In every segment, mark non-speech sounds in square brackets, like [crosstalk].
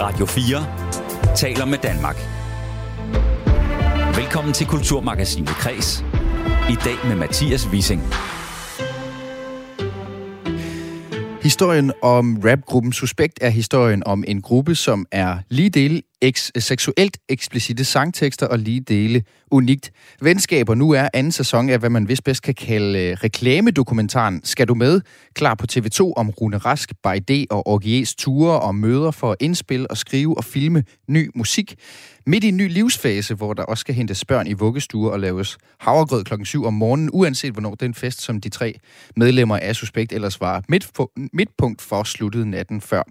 Radio 4 taler med Danmark. Velkommen til Kulturmagasinet Kres. I dag med Mathias Wissing. Historien om rapgruppen Suspekt er historien om en gruppe, som er lige dele eks- seksuelt eksplicite sangtekster og lige dele unikt venskab. Og Nu er anden sæson af, hvad man vist bedst kan kalde øh, reklamedokumentaren Skal du med? Klar på TV2 om Rune Rask, Bajde og Orgies ture og møder for at indspille og skrive og filme ny musik. Midt i en ny livsfase, hvor der også skal hentes børn i vuggestuer og laves havregrød klokken 7 om morgenen, uanset hvornår den fest, som de tre medlemmer af Suspekt ellers var midtpunkt for, sluttede natten før.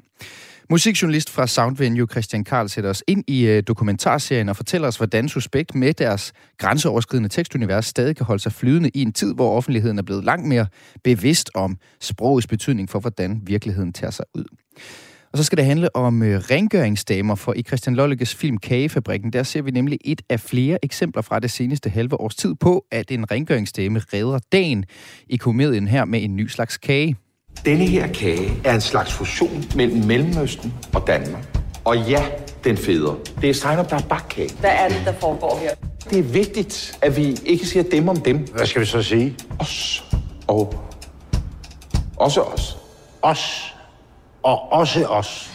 Musikjournalist fra Soundvenue Christian Karl sætter os ind i øh, dokumentarserien og fortæller os, hvordan Suspekt med deres grænseoverskridende tekstunivers stadig kan holde sig flydende i en tid, hvor offentligheden er blevet langt mere bevidst om sprogets betydning for, hvordan virkeligheden tager sig ud. Og så skal det handle om øh, rengøringsdamer, for i Christian Lolleges film Kagefabrikken, der ser vi nemlig et af flere eksempler fra det seneste halve års tid på, at en rengøringsdame redder dagen i komedien her med en ny slags kage. Denne her kage er en slags fusion mellem Mellemøsten og Danmark. Og ja, den feder. Det er Sejnup, der er bakkage. Hvad er det, der foregår her? Det er vigtigt, at vi ikke siger dem om dem. Hvad skal vi så sige? Os og også os. Os. Og også os.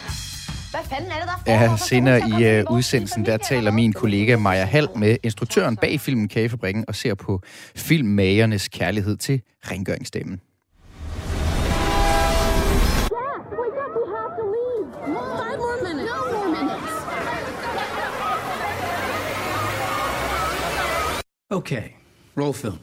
Hvad fanden er det, der foregår? Ja, senere i uh, udsendelsen, der taler min kollega Maja Hall med instruktøren bag filmen Kagefabrikken og ser på filmmagernes kærlighed til rengøringsdamen. Okay, roll film.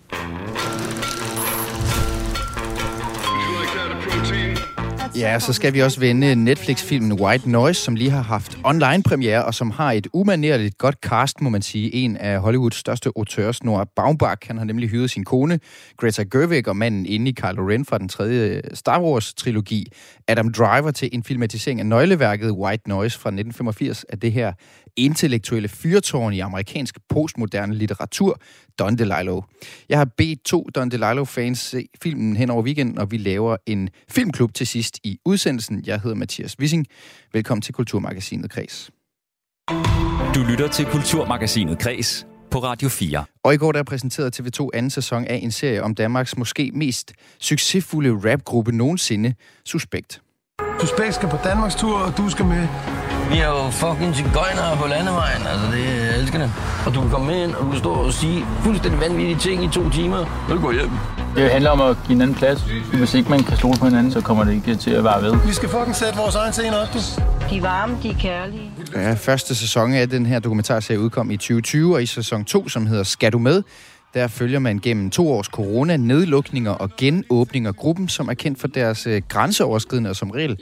Ja, så skal vi også vende Netflix-filmen White Noise, som lige har haft online-premiere, og som har et umanerligt godt cast, må man sige. En af Hollywoods største auteurs, Noah Baumbach, han har nemlig hyret sin kone, Greta Gerwig, og manden inde i Kylo Ren fra den tredje Star Wars-trilogi, Adam Driver, til en filmatisering af nøgleværket White Noise fra 1985 af det her intellektuelle fyrtårn i amerikansk postmoderne litteratur, Don DeLillo. Jeg har bedt to Don DeLillo-fans se filmen hen over weekenden, og vi laver en filmklub til sidst i udsendelsen. Jeg hedder Mathias Wissing. Velkommen til Kulturmagasinet Kreds. Du lytter til Kulturmagasinet Kres på Radio 4. Og i går der præsenterede TV2 anden sæson af en serie om Danmarks måske mest succesfulde rapgruppe nogensinde, Suspekt. Suspekt skal på Danmarks tur, og du skal med. Vi er jo fucking cigøjnere på landevejen, altså det er elskende. Og du kan komme med ind, og du kan stå og sige fuldstændig vanvittige ting i to timer, og du går hjem. Det handler om at give hinanden plads. Hvis ikke man kan stole på hinanden, så kommer det ikke til at være ved. Vi skal fucking sætte vores egen scene op, du. De er varme, de er kærlige. Ja, første sæson af den her dokumentarserie udkom i 2020, og i sæson 2, som hedder Skal du med? Der følger man gennem to års corona, nedlukninger og genåbninger gruppen, som er kendt for deres øh, grænseoverskridende og som regel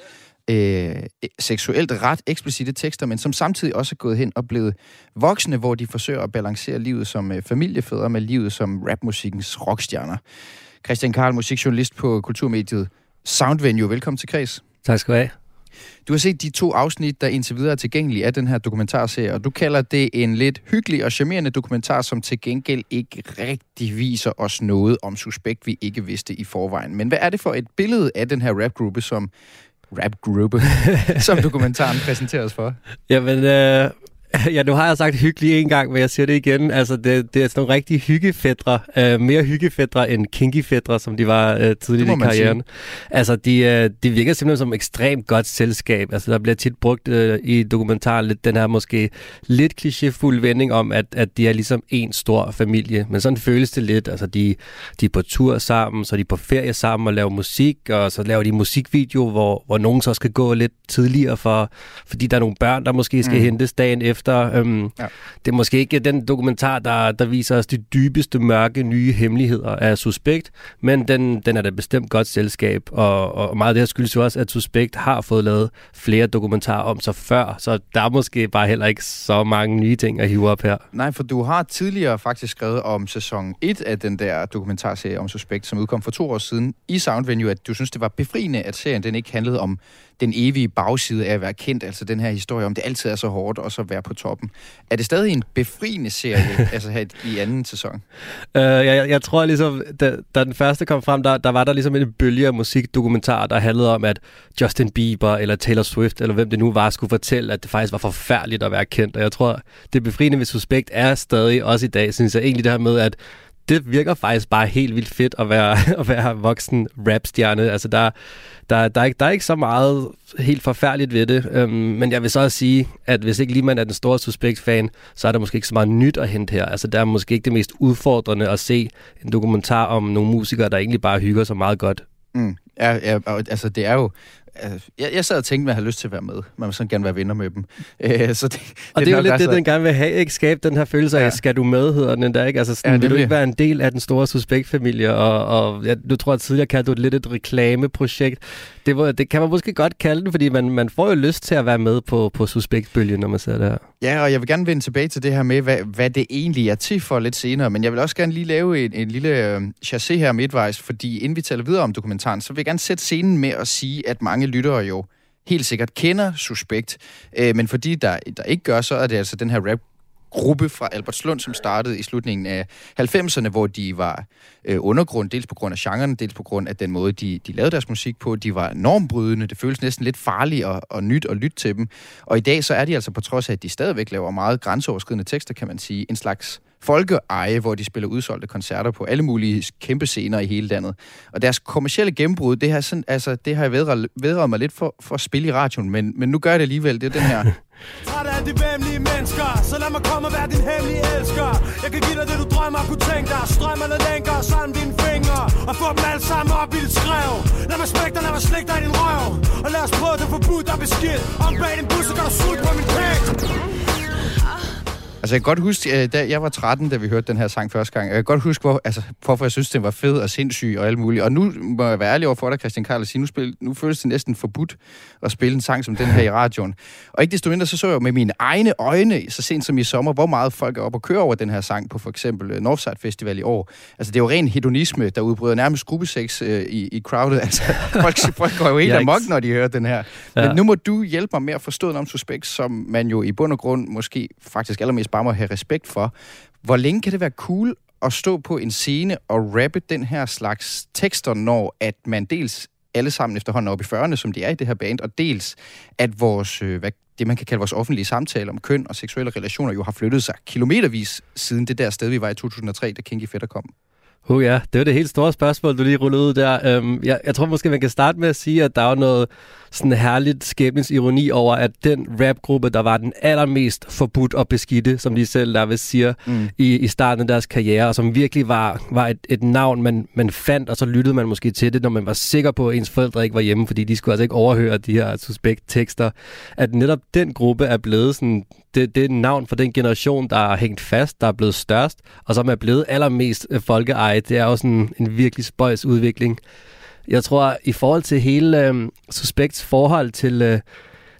øh, seksuelt ret eksplicite tekster, men som samtidig også er gået hen og blevet voksne, hvor de forsøger at balancere livet som øh, familiefædre med livet som rapmusikkens rockstjerner. Christian Karl, musikjournalist på kulturmediet Soundvenue. Velkommen til Kreds. Tak skal du have. Du har set de to afsnit, der indtil videre er tilgængelige af den her dokumentarserie, og du kalder det en lidt hyggelig og charmerende dokumentar, som til gengæld ikke rigtig viser os noget om suspekt, vi ikke vidste i forvejen. Men hvad er det for et billede af den her rapgruppe, som rapgruppe, [laughs] som dokumentaren præsenteres for? Jamen, øh, [laughs] ja, nu har jeg sagt hyggelig en gang, men jeg siger det igen. Altså, det, det er sådan nogle rigtig hyggefædre. Øh, mere hyggefædre end kinkifædre, som de var øh, tidligere i karrieren. Sige. Altså, de, øh, de virker simpelthen som ekstremt godt selskab. Altså, der bliver tit brugt øh, i dokumentaren lidt den her måske lidt klichéfuld vending om, at, at de er ligesom en stor familie. Men sådan føles det lidt. Altså, de, de er på tur sammen, så er de på ferie sammen og laver musik, og så laver de musikvideo, hvor, hvor nogen så skal gå lidt tidligere, for, fordi der er nogle børn, der måske skal mm. hentes dagen efter efter. Øhm, ja. Det er måske ikke den dokumentar, der, der viser os de dybeste, mørke, nye hemmeligheder af Suspekt, men den, den er da bestemt godt selskab, og, og meget af det her skyldes jo også, at Suspekt har fået lavet flere dokumentarer om sig før, så der er måske bare heller ikke så mange nye ting at hive op her. Nej, for du har tidligere faktisk skrevet om sæson 1 af den der dokumentarserie om Suspekt, som udkom for to år siden i Soundvenue, at du synes, det var befriende, at serien den ikke handlede om den evige bagside af at være kendt, altså den her historie om, det altid er så hårdt, og så være på toppen. Er det stadig en befriende serie, [laughs] altså her i anden sæson? Uh, jeg, jeg tror ligesom, da, da den første kom frem, der, der var der ligesom en bølge af musikdokumentar, der handlede om, at Justin Bieber eller Taylor Swift, eller hvem det nu var, skulle fortælle, at det faktisk var forfærdeligt at være kendt. Og jeg tror, det befriende ved Suspekt er stadig, også i dag, synes jeg egentlig det her med, at det virker faktisk bare helt vildt fedt at være, [laughs] at være voksen rapstjerne. Altså, der, der, der, er ikke, der er ikke så meget helt forfærdeligt ved det. Øhm, men jeg vil så også sige, at hvis ikke lige man er den store Suspekt-fan, så er der måske ikke så meget nyt at hente her. Altså, der er måske ikke det mest udfordrende at se en dokumentar om nogle musikere, der egentlig bare hygger sig meget godt. Mm. Ja, ja, altså det er jo jeg, jeg sad og tænkte, at jeg havde lyst til at være med. Man vil sådan gerne være venner med dem. Øh, så det, og det, det er jo lidt det, den gerne vil have, ikke? Skabe den her følelse af, ja. skal du med, hedder den der, ikke? Altså, sådan, ja, vil du ikke være en del af den store suspektfamilie? Og, og jeg, du tror, at tidligere kaldte du det lidt et reklameprojekt. Det, var, det kan man måske godt kalde det, fordi man, man får jo lyst til at være med på, på suspektbølgen, når man ser det her. Ja, og jeg vil gerne vende tilbage til det her med, hvad, hvad det egentlig er til for lidt senere. Men jeg vil også gerne lige lave en, en lille øh, chassé her midtvejs, fordi inden vi taler videre om dokumentaren, så vil jeg gerne sætte scenen med at sige, at mange lyttere jo helt sikkert kender Suspekt. Øh, men fordi der, der ikke gør, så er det altså den her rap gruppe fra Albertslund, som startede i slutningen af 90'erne, hvor de var øh, undergrund, dels på grund af genren, dels på grund af den måde, de, de lavede deres musik på. De var normbrydende, det føles næsten lidt farligt og, og nyt at lytte til dem. Og i dag så er de altså, på trods af, at de stadigvæk laver meget grænseoverskridende tekster, kan man sige, en slags folkeeje, hvor de spiller udsolgte koncerter på alle mulige kæmpe scener i hele landet. Og deres kommercielle gennembrud, det har, sådan, altså, det har jeg vedret, vedret mig lidt for, for at spille i radioen, men, men nu gør jeg det alligevel. Det er den her [laughs] Træt af de vemmelige mennesker Så lad mig komme og være din hemmelige elsker. Jeg kan give dig det du drømmer kunne tænke dig. Strøm eller lænker sammen dine fingre Og få dem alle sammen op i dit skrev. Lad mig smække dig, lad mig slikke dig i din røv. Og lad os prøve det forbudt og beskidt Om bag din bus, så kan du suge på min pæk Altså, jeg kan godt huske, øh, da jeg var 13, da vi hørte den her sang første gang. Jeg kan godt huske, hvor, altså, hvorfor jeg synes, den var fed og sindssyg og alt muligt. Og nu må jeg være ærlig over for dig, Christian Karl, og sige, nu, spil, nu føles det næsten forbudt at spille en sang som den her i radioen. Og ikke desto mindre, så så jeg med mine egne øjne, så sent som i sommer, hvor meget folk er op og køre over den her sang på for eksempel øh, Northside Festival i år. Altså, det er jo ren hedonisme, der udbryder nærmest gruppesex øh, i, i crowdet. Altså, [laughs] folk, folk går jo helt amok, når de hører den her. Men ja. nu må du hjælpe mig med at forstå noget om Suspekt, som man jo i bund og grund måske faktisk allermest bare må have respekt for. Hvor længe kan det være cool at stå på en scene og rappe den her slags tekster, når at man dels alle sammen efterhånden op i 40'erne, som de er i det her band, og dels at vores, øh, hvad, det man kan kalde vores offentlige samtale om køn og seksuelle relationer jo har flyttet sig kilometervis siden det der sted, vi var i 2003, da Kinky Fetter kom. Uh, ja, det var det helt store spørgsmål, du lige rullede ud der. Um, jeg, jeg tror måske, man kan starte med at sige, at der er noget sådan herligt skæbningsironi over, at den rapgruppe, der var den allermest forbudt og beskidte, som de selv der vil siger, mm. i, i starten af deres karriere, og som virkelig var, var et, et navn, man, man fandt, og så lyttede man måske til det, når man var sikker på, at ens forældre ikke var hjemme, fordi de skulle altså ikke overhøre de her suspekt tekster, at netop den gruppe er blevet sådan, det, det er et navn for den generation, der er hængt fast, der er blevet størst, og som er blevet allermest folkeejet. Det er også en, en virkelig spøjs udvikling. Jeg tror, i forhold til hele øh, Suspects forhold til, øh,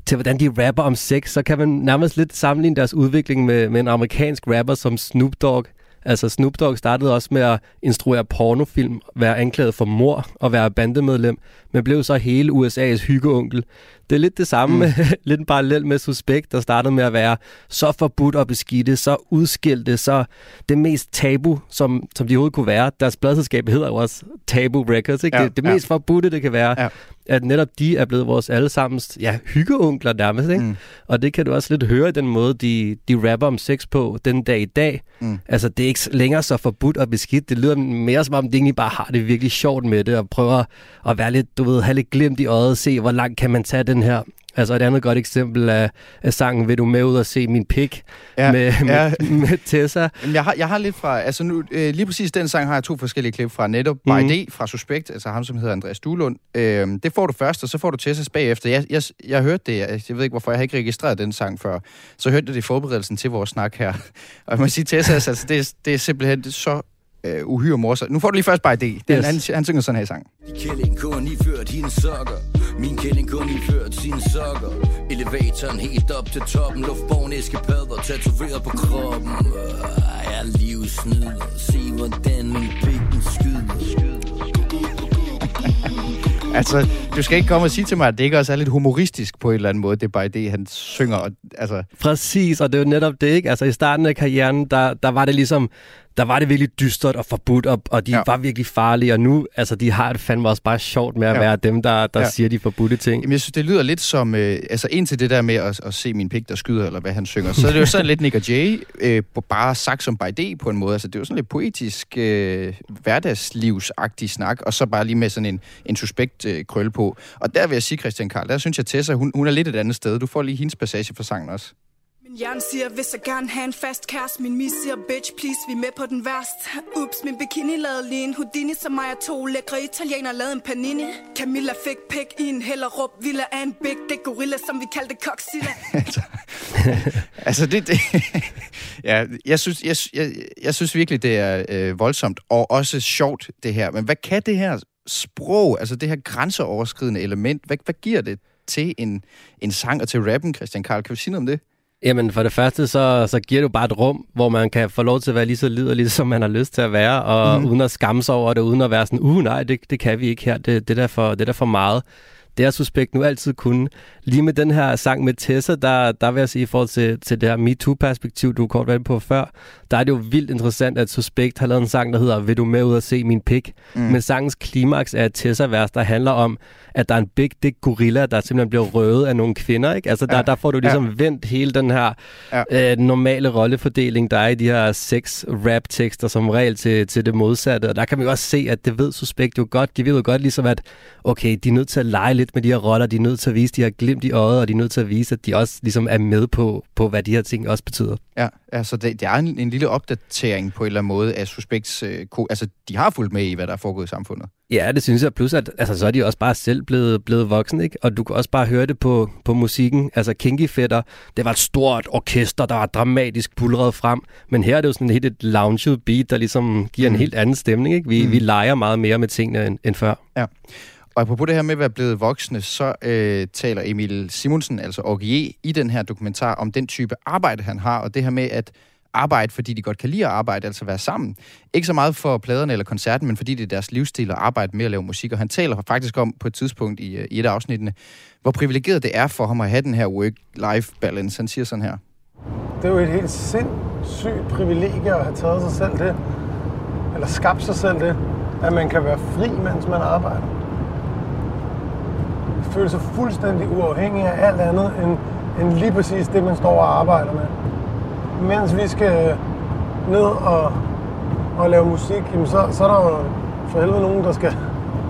til, hvordan de rapper om sex, så kan man nærmest lidt sammenligne deres udvikling med, med en amerikansk rapper som Snoop Dogg. Altså Snoop Dogg startede også med at instruere pornofilm, være anklaget for mor og være bandemedlem, men blev så hele USA's hyggeonkel. Det er lidt det samme, mm. [laughs] lidt en parallel med Suspekt, der startede med at være så forbudt og beskidte, så udskilte, så det mest tabu, som, som de overhovedet kunne være. Deres pladselskab hedder jo også Tabu Records, ikke? Ja, det, det ja. mest forbudte, det kan være. Ja. At netop de er blevet vores allesammens ja, hyggeonkler nærmest, ikke? Mm. Og det kan du også lidt høre i den måde, de, de rapper om sex på den dag i dag. Mm. Altså, det er ikke længere så forbudt og beskidt. Det lyder mere som om, de egentlig bare har det virkelig sjovt med det, og prøver at være lidt, du ved, have lidt glimt i øjet, se hvor langt kan man tage den her Altså et andet godt eksempel af, af sangen Vil du med ud og se min pik ja, med, ja. med, med Tessa. Jeg har, jeg har lidt fra, altså nu, øh, lige præcis den sang har jeg to forskellige klip fra. Netop mm. By mhm. D fra Suspekt, altså ham som hedder Andreas Duelund. Øh, det får du først, og så får du Tessas bagefter. Jeg, jeg, jeg hørte det, jeg, jeg ved ikke hvorfor, jeg har ikke registreret den sang før. Så hørte jeg det i forberedelsen til vores snak her. [laughs] Og jeg må sige, Tessas, altså det, det er simpelthen så øh, uhyre morsomt. Nu får du lige først bare. Den, yes. han, han synger sådan her i sang. Kælling kun iført hendes sokker. Min kælling kun iført sine sokker. Elevatoren helt op til toppen. Luftborgen eskepadder tatoveret på kroppen. Jeg er livsnyder. Se hvordan min pik skyder. [laughs] altså, du skal ikke komme og sige til mig, at det ikke også er lidt humoristisk på en eller anden måde. Det er bare det, han synger. Og, altså. Præcis, og det er jo netop det, ikke? Altså, i starten af karrieren, der, der var det ligesom der var det virkelig dystert og forbudt, og, og de ja. var virkelig farlige, og nu, altså, de har det fandme også bare sjovt med at ja. være dem, der, der ja. siger de forbudte ting. Jamen, jeg synes, det lyder lidt som, øh, altså indtil det der med at, at se min pik, der skyder, eller hvad han synger, så er det jo sådan lidt Nick og Jay, øh, bare sagt som by day på en måde. Altså, det er jo sådan lidt poetisk, øh, hverdagslivsagtig snak, og så bare lige med sådan en, en suspekt øh, krølle på. Og der vil jeg sige, Christian Karl, der synes jeg, Tessa, hun, hun er lidt et andet sted. Du får lige hendes passage for sangen også. Jern siger, hvis jeg gerne have en fast kæreste Min mis siger, bitch, please, vi er med på den værst Ups, min bikini lavede lige en Houdini Som mig og to lækre italiener lavede en panini Camilla fik pik i en hellerup Villa af en big dick gorilla, som vi kaldte Coxilla [laughs] altså, [laughs] altså, det... det [laughs] ja, jeg synes, jeg, jeg, jeg synes virkelig, det er øh, voldsomt Og også sjovt, det her Men hvad kan det her sprog, altså det her grænseoverskridende element, hvad, hvad giver det til en, en sang og til rappen, Christian Karl? Kan du sige noget om det? Jamen for det første, så, så giver du bare et rum, hvor man kan få lov til at være lige så liderlig, som man har lyst til at være, og mm. uden at skamme sig over det, uden at være sådan, uh nej, det, det kan vi ikke her, det, det, er for, det er der for meget. Det er suspekt nu altid kunne. Lige med den her sang med Tessa, der, der vil jeg sige, i forhold til, til det her MeToo-perspektiv, du kort været på før, der er det jo vildt interessant, at Suspekt har lavet en sang, der hedder Vil du med ud og se min pik? Mm. Men sangens klimaks er et Tessa-vers, der handler om, at der er en big dick gorilla, der simpelthen bliver røvet af nogle kvinder. Ikke? Altså der, ja. der får du ligesom ja. vendt hele den her ja. øh, normale rollefordeling, der er i de her seks rap-tekster som regel til, til det modsatte. Og der kan man jo også se, at det ved Suspekt jo godt. De ved jo godt ligesom, at okay, de er nødt til at lege lidt med de her roller, de er nødt til at vise, de har glimt i øjet, og de er nødt til at vise, at de også ligesom er med på, på hvad de her ting også betyder. Ja, altså det, det er en, en lille opdatering på en eller anden måde af Suspekts... Øh, altså, de har fulgt med i, hvad der er foregået i samfundet. Ja, det synes jeg. Plus, at altså, så er de også bare selv blevet, blevet voksne, ikke? Og du kan også bare høre det på, på musikken. Altså, Kinky Fætter, det var et stort orkester, der var dramatisk pulret frem. Men her er det jo sådan helt et lounge beat, der ligesom giver mm. en helt anden stemning, ikke? Vi, mm. vi leger meget mere med tingene end, end før. Ja. Og apropos det her med at være blevet voksne, så øh, taler Emil Simonsen, altså Orgie, i den her dokumentar om den type arbejde, han har, og det her med at arbejde, fordi de godt kan lide at arbejde, altså være sammen. Ikke så meget for pladerne eller koncerten, men fordi det er deres livsstil at arbejde med at lave musik. Og han taler faktisk om på et tidspunkt i, øh, i et af afsnittene, hvor privilegeret det er for ham at have den her work-life balance. Han siger sådan her. Det er jo et helt sindssygt privilegie at have taget sig selv det, eller skabt sig selv det, at man kan være fri, mens man arbejder. Føle sig fuldstændig uafhængig af alt andet, end, end lige præcis det, man står og arbejder med mens vi skal øh, ned og, og lave musik, jamen så, så er der jo for helvede nogen, der skal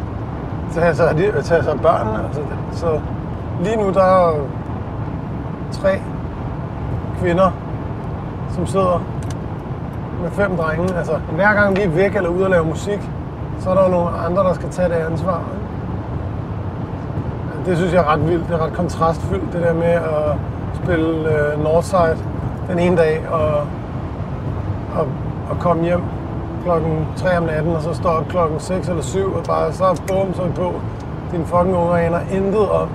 [laughs] tage sig, tage sig af børnene. Altså, så lige nu der er tre kvinder, som sidder med fem drenge. Altså, hver gang vi er væk eller ude og lave musik, så er der jo nogle andre, der skal tage det ansvar. Det synes jeg er ret vildt. Det er ret kontrastfyldt, det der med at spille øh, Northside den ene dag og, og, og komme hjem klokken 3 om natten, og så står op klokken 6 eller 7, og bare så bum, så på. Din fucking unger aner intet om,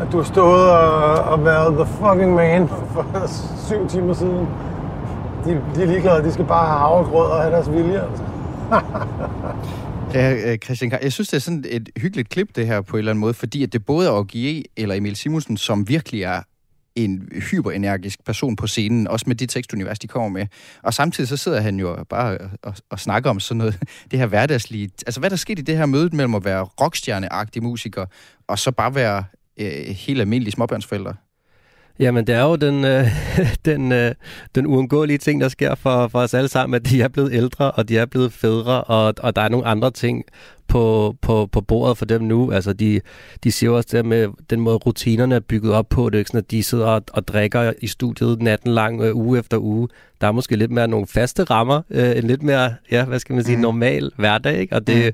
at du har stået og, og været the fucking man [laughs] for 7 timer siden. De, de er ligeglade, de skal bare have havregrød og have deres vilje. Altså. [laughs] Ja, øh, Christian jeg synes, det er sådan et hyggeligt klip, det her på en eller anden måde, fordi at det både er Augie e eller Emil Simonsen, som virkelig er en hyperenergisk person på scenen, også med det tekstunivers, de kommer med. Og samtidig så sidder han jo bare og, og, og snakker om sådan noget, [laughs] det her hverdagslige... Altså, hvad der skete i det her møde mellem at være rockstjerneagtig musiker, og så bare være øh, helt almindelige småbørnsforældre? Jamen, det er jo den, øh, [laughs] den, øh, den uundgåelige ting, der sker for, for os alle sammen, at de er blevet ældre, og de er blevet fædre, og, og der er nogle andre ting på, på, på bordet for dem nu. Altså, de, de siger også det med den måde, rutinerne er bygget op på. Det er ikke sådan, at de sidder og, og drikker i studiet natten lang, øh, uge efter uge. Der er måske lidt mere nogle faste rammer, øh, en lidt mere, ja, hvad skal man sige, mm. normal hverdag, ikke? Og det... Mm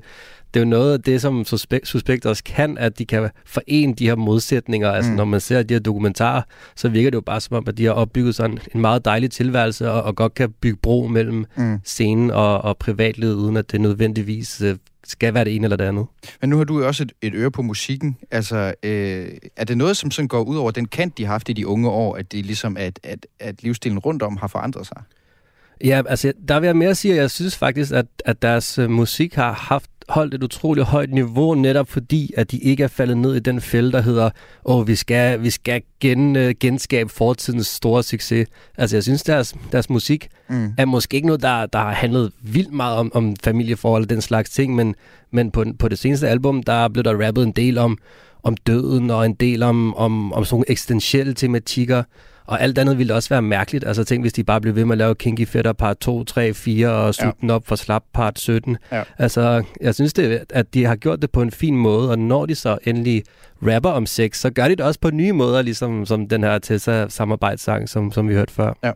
det er jo noget af det, som suspekt, suspekt også kan, at de kan forene de her modsætninger. Altså, mm. når man ser de her dokumentarer, så virker det jo bare som om, at de har opbygget sådan en meget dejlig tilværelse, og, og godt kan bygge bro mellem mm. scenen og, og privatlivet, uden at det nødvendigvis øh, skal være det ene eller det andet. Men nu har du jo også et, et øre på musikken. Altså, øh, er det noget, som sådan går ud over den kant, de har haft i de unge år, at det ligesom, at, at, at livsstilen rundt om har forandret sig? Ja, altså, der vil jeg mere sige, at jeg synes faktisk, at, at deres øh, musik har haft holdt et utroligt højt niveau, netop fordi, at de ikke er faldet ned i den fælde, der hedder, åh, vi skal, vi skal gen, uh, genskabe fortidens store succes. Altså, jeg synes, deres, deres musik mm. er måske ikke noget, der, der har handlet vildt meget om, om familieforhold og den slags ting, men, men på, på det seneste album, der blev der rappet en del om, om døden og en del om, om, om sådan nogle eksistentielle tematikker. Og alt andet ville også være mærkeligt. Altså tænk, hvis de bare blev ved med at lave Kinky Fetter part 2, 3, 4 og slutte ja. den op for Slap part 17. Ja. Altså, jeg synes, det, at de har gjort det på en fin måde, og når de så endelig rapper om sex, så gør de det også på nye måder, ligesom som den her Tessa-samarbejdssang, som, som vi hørte før. Ja.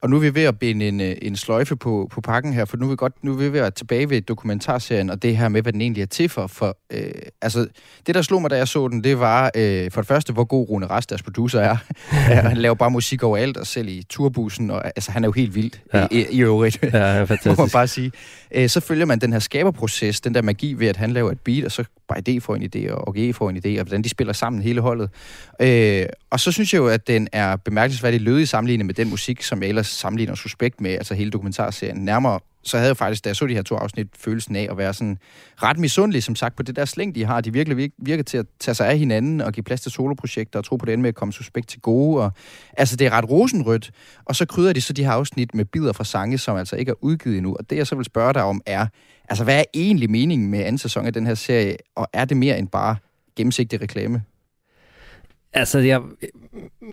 Og nu er vi ved at binde en, øh, en sløjfe på, på pakken her, for nu er, vi godt, nu er vi ved at være tilbage ved dokumentarserien, og det her med, hvad den egentlig er til for. for øh, altså, det, der slog mig, da jeg så den, det var øh, for det første, hvor god Rune Rast, deres producer, er. [laughs] han laver bare musik overalt, og selv i turbussen, og altså, han er jo helt vild ja. i, i øvrigt. Ja, fantastisk. [laughs] må man bare sige. Øh, så følger man den her skaberproces, den der magi ved, at han laver et beat, og så bare får en idé, og OG får en idé, og hvordan de spiller sammen hele holdet. Øh, og så synes jeg jo, at den er bemærkelsesværdigt lødig sammenlignet med den musik, som jeg ellers sammenligner Suspekt med, altså hele dokumentarserien. Nærmere så havde jeg faktisk, da jeg så de her to afsnit, følelsen af at være sådan ret misundelig, som sagt, på det der slæng, de har. De virkelig virker til at tage sig af hinanden og give plads til soloprojekter og tro på det med at komme suspekt til gode. Og, altså, det er ret rosenrødt. Og så krydder de så de her afsnit med bidder fra sange, som altså ikke er udgivet endnu. Og det, jeg så vil spørge dig om, er, altså, hvad er egentlig meningen med anden sæson af den her serie? Og er det mere end bare gennemsigtig reklame? Altså, jeg,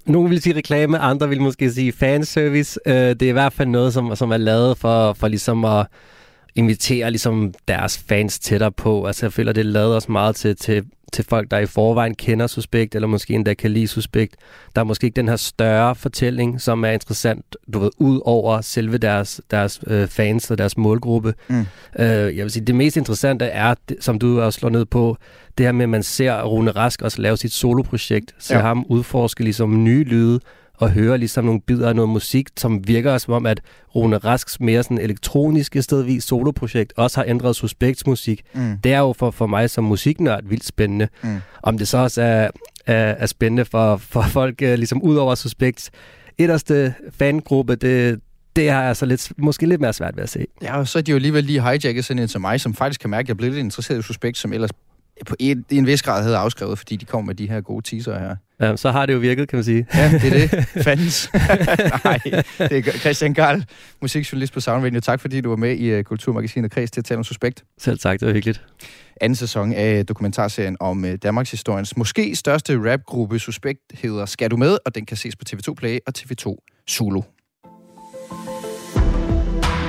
nogle vil sige reklame, andre vil måske sige fanservice. Uh, det er i hvert fald noget, som, som er lavet for, for ligesom at invitere ligesom deres fans tættere på. Altså, jeg føler, det er lavet også meget til, til til folk, der i forvejen kender Suspekt, eller måske endda kan lide Suspekt. Der er måske ikke den her større fortælling, som er interessant, du ved, ud over selve deres, deres øh, fans og deres målgruppe. Mm. Øh, jeg vil sige, det mest interessante er, som du også slår ned på, det her med, at man ser Rune Rask også lave sit soloprojekt, se ja. ham udforske ligesom nye lyde, og høre ligesom nogle bidder af noget musik, som virker som om, at Rune Rasks mere sådan elektroniske stedvis soloprojekt også har ændret Suspects musik. Mm. Det er jo for, for mig som musiknørd vildt spændende. Mm. Om det så også er, er, er spændende for, for folk uh, ligesom ud over Suspects etterste fangruppe, det, det har jeg så lidt, måske lidt mere svært ved at se. Ja, og så er de jo alligevel lige hijacket sådan en som mig, som faktisk kan mærke, at jeg bliver lidt interesseret i Suspect, som ellers på en, en vis grad havde afskrevet, fordi de kom med de her gode teaser her. Ja, så har det jo virket, kan man sige. Ja, det er det. [laughs] Fandens. [laughs] Nej, det er Christian Garl, musikjournalist på Soundvenue. Tak fordi du var med i uh, Kulturmagasinet Kreds til at tale om Suspekt. Selv tak, det var hyggeligt. Anden sæson af dokumentarserien om uh, Danmarks historiens måske største rapgruppe Suspekt hedder Skal du med? Og den kan ses på TV2 Play og TV2 Zulu.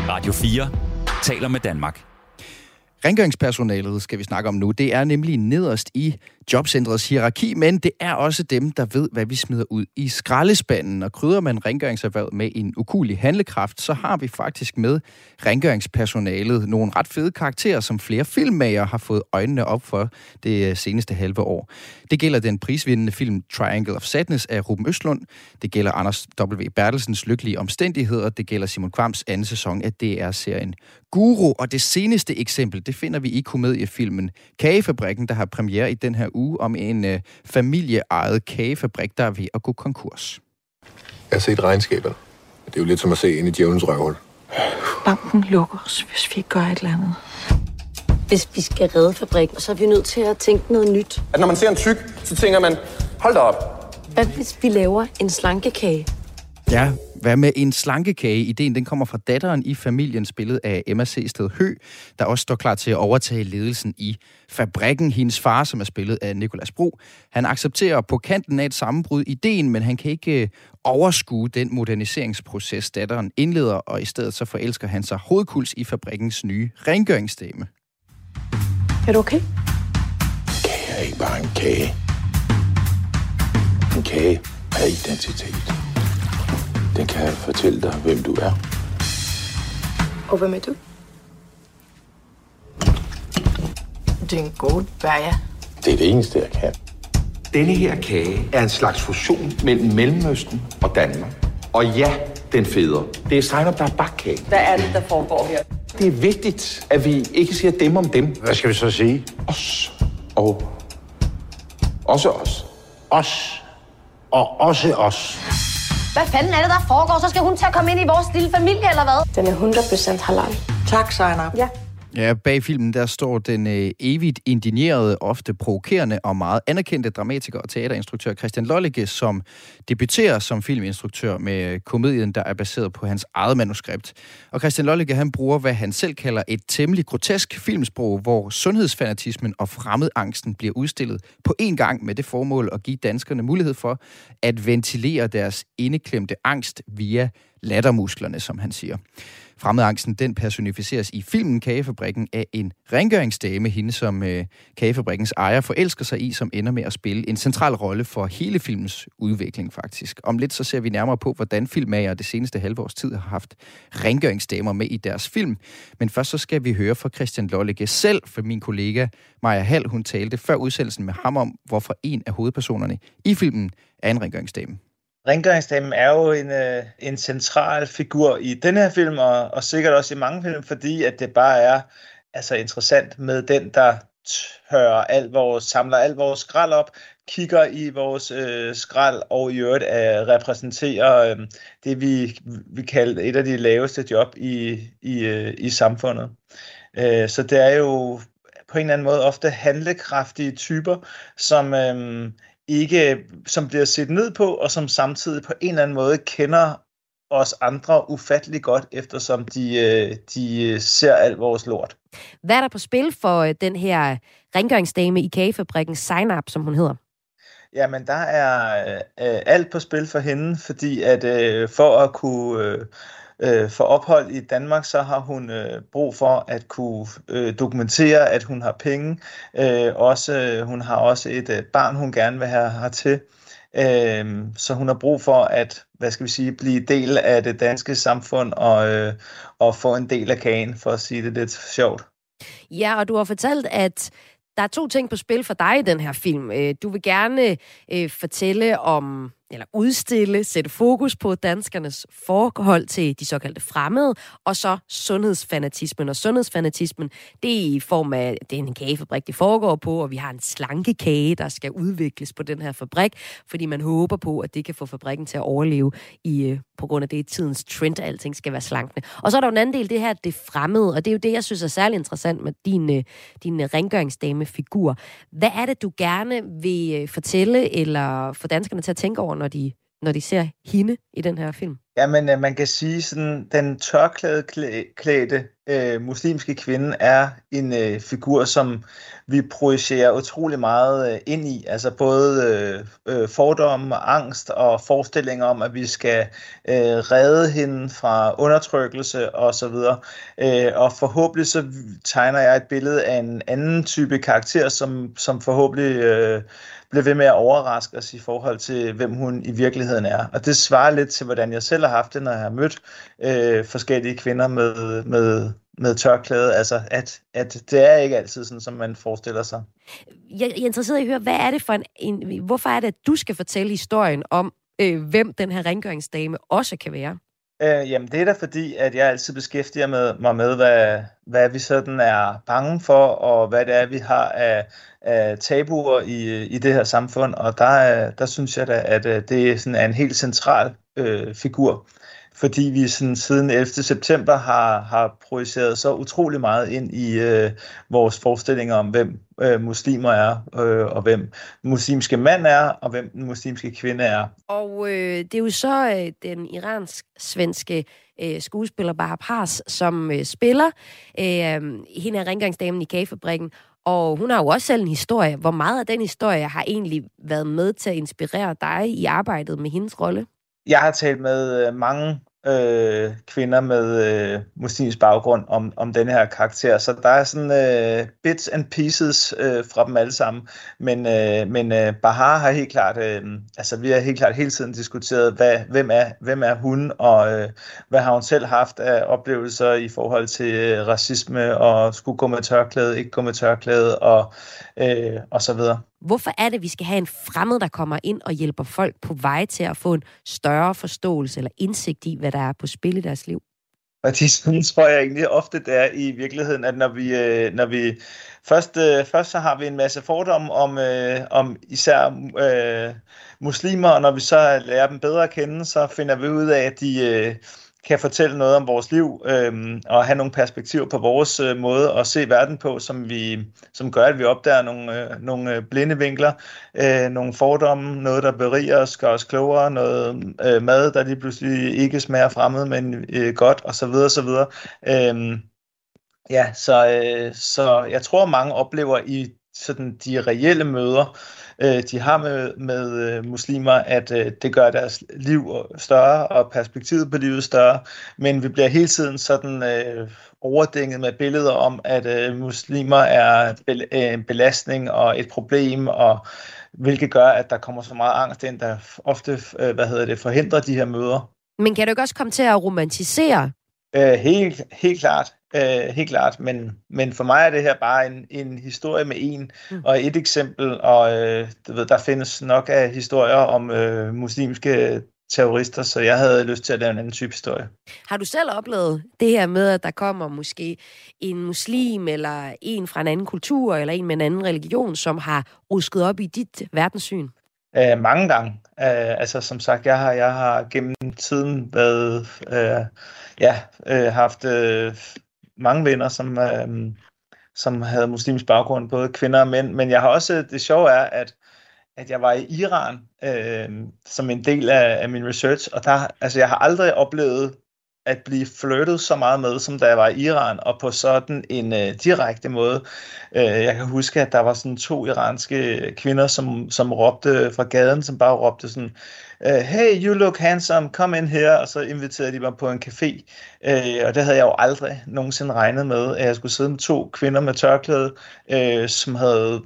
Radio 4 taler med Danmark. Rengøringspersonalet skal vi snakke om nu. Det er nemlig nederst i jobcentrets hierarki, men det er også dem, der ved, hvad vi smider ud i skraldespanden. Og krydder man rengøringserhvervet med en ukulig handlekraft, så har vi faktisk med rengøringspersonalet nogle ret fede karakterer, som flere filmmager har fået øjnene op for det øh, seneste halve år. Det gælder den prisvindende film Triangle of Sadness af Ruben Østlund. Det gælder Anders W. Bertelsens Lykkelige Omstændigheder. Det gælder Simon Kvams anden sæson af DR-serien Guru. Og det seneste eksempel, det finder vi i komediefilmen Kagefabrikken, der har premiere i den her uge om en øh, familieejet kagefabrik, der er ved at gå konkurs. Jeg har set regnskaberne. Det er jo lidt som at se ind i djævelens røvhul. Banken lukker os, hvis vi ikke gør et eller andet. Hvis vi skal redde fabrikken, så er vi nødt til at tænke noget nyt. At når man ser en tyk, så tænker man, hold da op. Hvad hvis vi laver en slankekage? Ja, hvad med en slankekage? Ideen den kommer fra datteren i familien, spillet af Emma C. Sted Hø, der også står klar til at overtage ledelsen i fabrikken. Hendes far, som er spillet af Nikolas Bro, han accepterer på kanten af et sammenbrud ideen, men han kan ikke øh, overskue den moderniseringsproces, datteren indleder, og i stedet så forelsker han sig hovedkuls i fabrikkens nye rengøringsstemme. Er du okay? Kage er ikke bare en kage. En kage er identitet. Den kan fortælle dig, hvem du er. Og hvem er du? Det er en god bager. Det er det eneste, jeg kan. Denne her kage er en slags fusion mellem Mellemøsten og Danmark. Og ja, den feder. Det er Sejner, der er bakkage. Hvad er det, der foregår her? Det er vigtigt, at vi ikke siger dem om dem. Hvad skal vi så sige? Os og også os. Os og også os. Hvad fanden er det, der foregår? Så skal hun til at komme ind i vores lille familie, eller hvad? Den er 100% halal. Tak, Sejner. Ja. Ja, bag filmen der står den øh, evigt indignerede, ofte provokerende og meget anerkendte dramatiker og teaterinstruktør Christian Lollicke, som debuterer som filminstruktør med øh, komedien, der er baseret på hans eget manuskript. Og Christian Lollicke, han bruger, hvad han selv kalder et temmelig grotesk filmsprog, hvor sundhedsfanatismen og fremmedangsten bliver udstillet på en gang med det formål at give danskerne mulighed for at ventilere deres indeklemte angst via lattermusklerne, som han siger. Fremmedangsten, den personificeres i filmen Kagefabrikken af en rengøringsdame, hende som øh, Kagefabrikkens ejer forelsker sig i, som ender med at spille en central rolle for hele filmens udvikling faktisk. Om lidt så ser vi nærmere på, hvordan filmager det seneste halve års tid har haft rengøringsdamer med i deres film. Men først så skal vi høre fra Christian Lollige selv, for min kollega Maja Hall, hun talte før udsendelsen med ham om, hvorfor en af hovedpersonerne i filmen er en rengøringsdame. Rengøringsdamen er jo en, øh, en central figur i den her film, og, og sikkert også i mange film, fordi at det bare er altså interessant med den, der tørrer alt vores, samler alt vores skrald op, kigger i vores øh, skrald og i øvrigt øh, repræsenterer øh, det, vi, vi kalder et af de laveste job i, i, øh, i samfundet. Øh, så det er jo på en eller anden måde ofte handlekraftige typer, som øh, ikke, som bliver set ned på, og som samtidig på en eller anden måde kender os andre ufattelig godt, eftersom de, øh, de ser alt vores lort. Hvad er der på spil for øh, den her rengøringsdame i kagefabrikken Sign-Up, som hun hedder? Jamen, der er øh, alt på spil for hende, fordi at øh, for at kunne øh, øh, for ophold i Danmark, så har hun øh, brug for at kunne øh, dokumentere, at hun har penge. Øh, også, øh, hun har også et øh, barn, hun gerne vil have hertil. Øh, så hun har brug for at, hvad skal vi sige, blive del af det danske samfund og, øh, og få en del af kagen, for at sige det lidt sjovt. Ja, og du har fortalt, at der er to ting på spil for dig i den her film. Øh, du vil gerne øh, fortælle om eller udstille, sætte fokus på danskernes forhold til de såkaldte fremmede, og så sundhedsfanatismen. Og sundhedsfanatismen, det er i form af, det er en kagefabrik, det foregår på, og vi har en slankekage, der skal udvikles på den her fabrik, fordi man håber på, at det kan få fabrikken til at overleve i, øh, på grund af det tidens trend, at alting skal være slankende. Og så er der jo en anden del, det her, det fremmede, og det er jo det, jeg synes er særlig interessant med din, øh, din øh, rengøringsdame-figur. Hvad er det, du gerne vil fortælle, eller få danskerne til at tænke over, når de, når de ser hende i den her film? Jamen, øh, man kan sige, sådan den tørklædeklædte øh, muslimske kvinde er en øh, figur, som vi projicerer utrolig meget øh, ind i. Altså både øh, øh, fordomme, angst og forestillinger om, at vi skal øh, redde hende fra undertrykkelse osv. Øh, og forhåbentlig så tegner jeg et billede af en anden type karakter, som, som forhåbentlig øh, bliver ved med at overraske os i forhold til, hvem hun i virkeligheden er. Og det svarer lidt til, hvordan jeg selv har haft det, når jeg har mødt øh, forskellige kvinder med, med, med tørklæde. Altså, at, at det er ikke altid sådan, som man forestiller sig. Jeg, er interesseret i at høre, hvad er det for en, en hvorfor er det, at du skal fortælle historien om, øh, hvem den her rengøringsdame også kan være? Øh, jamen, det er da fordi, at jeg altid beskæftiger med, mig med, hvad, hvad vi sådan er bange for, og hvad det er, vi har af, af tabuer i, i det her samfund. Og der, der synes jeg da, at øh, det er sådan en helt central øh, figur fordi vi sådan siden 11. september har, har projiceret så utrolig meget ind i øh, vores forestillinger om, hvem øh, muslimer er, øh, og hvem muslimske mand er, og hvem den muslimske kvinde er. Og øh, det er jo så øh, den iransk-svenske øh, skuespiller Bahar Pars, som øh, spiller øh, hende er rengøringsdamen i kagefabrikken, og hun har jo også selv en historie. Hvor meget af den historie har egentlig været med til at inspirere dig i arbejdet med hendes rolle? Jeg har talt med øh, mange øh, kvinder med øh, muslimsk baggrund om, om den her karakter. Så der er sådan øh, bits and pieces øh, fra dem alle sammen. Men, øh, men øh, Bahar har helt klart, øh, altså vi har helt klart hele tiden diskuteret, hvad, hvem, er, hvem er hun, og øh, hvad har hun selv haft af oplevelser i forhold til øh, racisme, og skulle gå med tørklæde, ikke gå med tørklæde, og, øh, og så videre. Hvorfor er det, at vi skal have en fremmed, der kommer ind og hjælper folk på vej til at få en større forståelse eller indsigt i, hvad der er på spil i deres liv? Fordi sådan [laughs] tror jeg egentlig ofte, det er i virkeligheden, at når vi, øh, når vi først, øh, først så har vi en masse fordomme om, øh, om især øh, muslimer, og når vi så lærer dem bedre at kende, så finder vi ud af, at de, øh, kan fortælle noget om vores liv øh, og have nogle perspektiver på vores øh, måde at se verden på, som vi som gør, at vi opdager nogle, øh, nogle øh, blinde vinkler, øh, nogle fordomme, noget, der beriger os, gør os klogere, noget øh, mad, der lige pludselig ikke smager fremmed, men øh, godt, og så videre, så videre. Øh, ja, så, øh, så jeg tror, mange oplever i sådan de reelle møder, øh, de har med, med øh, muslimer, at øh, det gør deres liv større og perspektivet på livet større, men vi bliver hele tiden sådan øh, overdænget med billeder om, at øh, muslimer er be- en belastning og et problem, og hvilket gør, at der kommer så meget angst ind, der ofte øh, hvad hedder det, forhindrer de her møder. Men kan du ikke også komme til at romantisere? Øh, helt, helt klart. Øh, helt klart, men, men for mig er det her bare en, en historie med en mm. og et eksempel, og øh, du ved, der findes nok af historier om øh, muslimske terrorister, så jeg havde lyst til at lave en anden type historie. Har du selv oplevet det her med, at der kommer måske en muslim, eller en fra en anden kultur, eller en med en anden religion, som har rusket op i dit verdenssyn? Uh, mange gange. Uh, altså som sagt, jeg har, jeg har gennem tiden været, uh, ja, uh, haft uh, mange venner, som, øh, som havde muslimsk baggrund, både kvinder og mænd. Men jeg har også, det sjove er, at, at jeg var i Iran øh, som en del af, af min research, og der, altså jeg har aldrig oplevet at blive flirtet så meget med, som da jeg var i Iran, og på sådan en øh, direkte måde. Øh, jeg kan huske, at der var sådan to iranske kvinder, som, som råbte fra gaden, som bare råbte sådan, øh, hey, you look handsome, kom ind her, og så inviterede de mig på en café. Øh, og det havde jeg jo aldrig nogensinde regnet med, at jeg skulle sidde med to kvinder med tørklæde, øh, som havde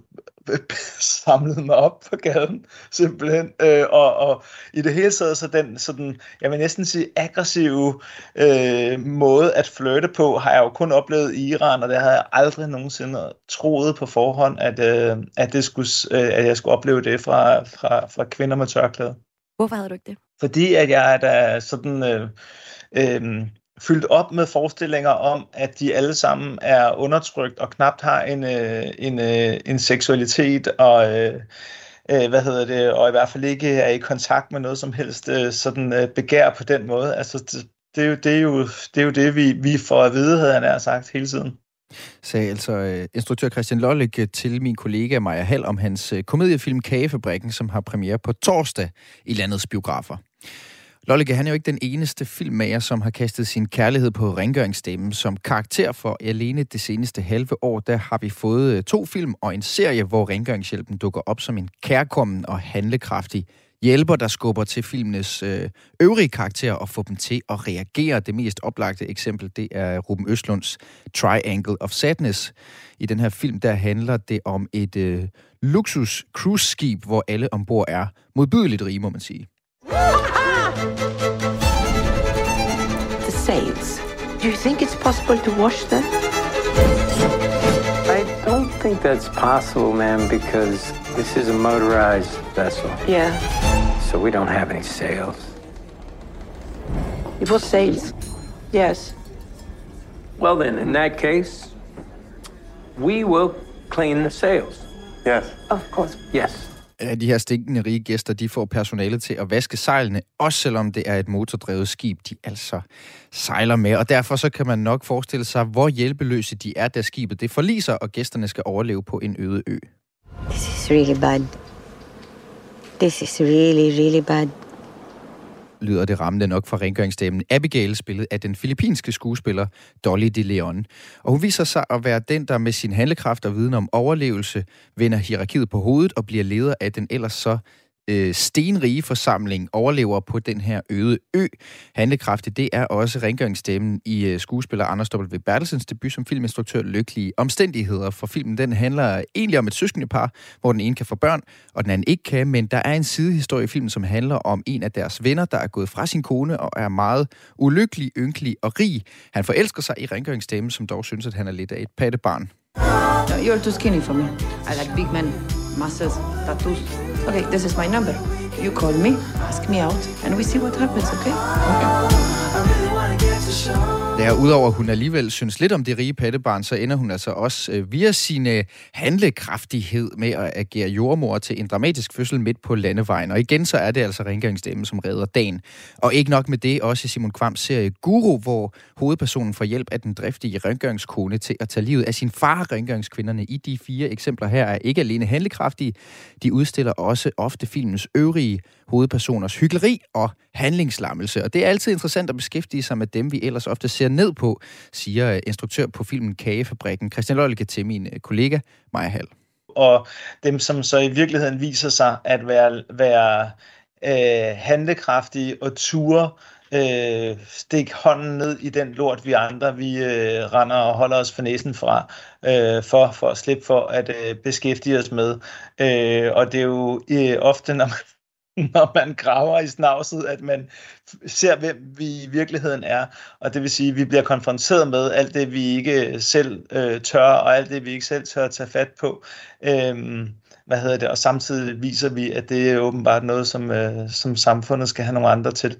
[laughs] samlet mig op på gaden, simpelthen. Øh, og, og i det hele taget, så den sådan, jeg vil næsten sige, aggressive øh, måde at flirte på, har jeg jo kun oplevet i Iran, og det havde jeg aldrig nogensinde troet på forhånd, at, øh, at, det skulle, øh, at jeg skulle opleve det fra, fra, fra kvinder med tørklæde. Hvorfor havde du ikke det? Fordi at jeg er da sådan... Øh, øh, fyldt op med forestillinger om, at de alle sammen er undertrykt og knapt har en, øh, en, øh, en seksualitet og øh, øh, hvad hedder det, og i hvert fald ikke er i kontakt med noget som helst øh, sådan øh, begær på den måde. Altså det, det, er jo, det, er jo, det er jo det, vi, vi får at vide, havde han sagt hele tiden. Sagde altså øh, instruktør Christian Lollik øh, til min kollega Maja Hall om hans øh, komediefilm Kagefabrikken, som har premiere på torsdag i landets biografer. Lollike, han er jo ikke den eneste filmmager, som har kastet sin kærlighed på rengøringsstemmen som karakter for alene det seneste halve år. Der har vi fået øh, to film og en serie, hvor rengøringshjælpen dukker op som en kærkommen og handlekraftig hjælper, der skubber til filmenes øh, øvrige karakterer og får dem til at reagere. Det mest oplagte eksempel, det er Ruben Østlunds Triangle of Sadness. I den her film, der handler det om et øh, luksus cruise-skib, hvor alle ombord er modbydeligt rige, må man sige. [laughs] The sails. Do you think it's possible to wash them? I don't think that's possible, ma'am, because this is a motorized vessel. Yeah. So we don't have any sails. It was sails. Yes. Well, then, in that case, we will clean the sails. Yes. Of course. Yes. de her stinkende rige gæster, de får personale til at vaske sejlene, også selvom det er et motordrevet skib, de altså sejler med. Og derfor så kan man nok forestille sig, hvor hjælpeløse de er, da skibet det forliser, og gæsterne skal overleve på en øde ø. This is really bad. This is really, really bad lyder det rammende nok fra rengøringsstemmen Abigail, spillet af den filippinske skuespiller Dolly De Leon. Og hun viser sig at være den, der med sin handlekraft og viden om overlevelse vender hierarkiet på hovedet og bliver leder af den ellers så øh, stenrige forsamling overlever på den her øde ø. Handlekraftig, det er også rengøringsstemmen i øh, skuespiller Anders W. Bertelsens debut som filminstruktør Lykkelige Omstændigheder. For filmen den handler egentlig om et søskendepar, hvor den ene kan få børn, og den anden ikke kan, men der er en sidehistorie i filmen, som handler om en af deres venner, der er gået fra sin kone og er meget ulykkelig, ynkelig og rig. Han forelsker sig i rengøringsstemmen, som dog synes, at han er lidt af et pattebarn. No, you're too skinny for me. I like big men, muscles, tattoos. Okay, this is my number. You call me, ask me out, and we see what happens, okay? Okay. Ja, udover at hun alligevel synes lidt om det rige pattebarn, så ender hun altså også øh, via sin øh, handlekraftighed med at agere jordmor til en dramatisk fødsel midt på landevejen. Og igen så er det altså rengøringsdamen, som redder dagen. Og ikke nok med det, også i Simon Kvams serie Guru, hvor hovedpersonen får hjælp af den driftige rengøringskone til at tage livet af sin far. Rengøringskvinderne i de fire eksempler her er ikke alene handlekraftige, de udstiller også ofte filmens øvrige hovedpersoners hyggeleri og handlingslammelse. Og det er altid interessant at beskæftige sig med dem, vi ellers ofte ser ned på, siger øh, instruktør på filmen Kagefabrikken, Christian Lølleke, til min øh, kollega Maja Hall. Og dem, som så i virkeligheden viser sig at være, være øh, handlekraftige og ture øh, stik hånden ned i den lort, vi andre vi øh, render og holder os for næsen fra, øh, for, for at slippe for at øh, beskæftige os med. Øh, og det er jo øh, ofte, når man [laughs] når man graver i snavset, at man ser, hvem vi i virkeligheden er. Og det vil sige, at vi bliver konfronteret med alt det, vi ikke selv øh, tør, og alt det, vi ikke selv tør at tage fat på. Øhm, hvad hedder det? Og samtidig viser vi, at det er åbenbart noget, som, øh, som samfundet skal have nogle andre til.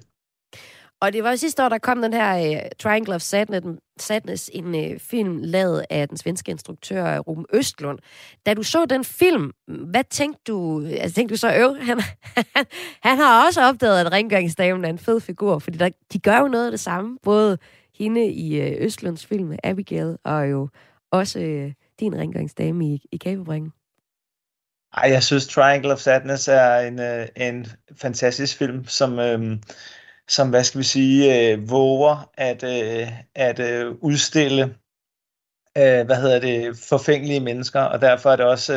Og det var sidste år, der kom den her uh, Triangle of Sadness, Sadness en uh, film lavet af den svenske instruktør øh, Ruben Østlund. Da du så den film, hvad tænkte du? Altså tænkte du så, øv, han, [laughs] han, han har også opdaget, at rengøringsdamen er en fed figur, fordi der, de gør jo noget af det samme, både hende i uh, Østlunds film, Abigail, og jo også uh, din rengøringsdame i, i Kabebringen. Ej, jeg synes Triangle of Sadness er en, en fantastisk film, som, øhm, som hvad skal vi sige, øh, våger at, øh, at øh, udstille øh, hvad hedder det, forfængelige mennesker, og derfor er det også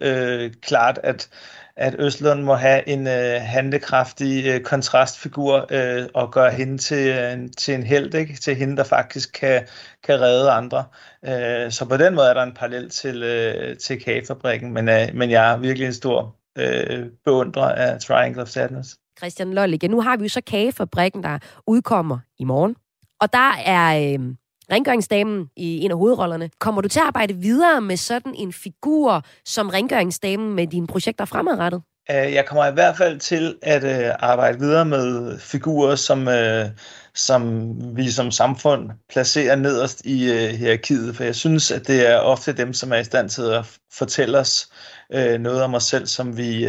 øh, øh, klart, at, at Østlund må have en øh, handekraftig øh, kontrastfigur øh, og gøre hende til, øh, til en held, ikke? til hende, der faktisk kan, kan redde andre. Øh, så på den måde er der en parallel til, øh, til kagefabrikken, men, øh, men jeg er virkelig en stor øh, beundrer af Triangle of Sadness. Christian Lollige. Nu har vi jo så kagefabrikken, der udkommer i morgen. Og der er øh, rengøringsdamen i en af hovedrollerne. Kommer du til at arbejde videre med sådan en figur som rengøringsdamen med dine projekter fremadrettet? Øh, jeg kommer i hvert fald til at øh, arbejde videre med figurer, som, øh, som vi som samfund placerer nederst i øh, hierarkiet, for jeg synes, at det er ofte dem, som er i stand til at fortælle os øh, noget om os selv, som vi,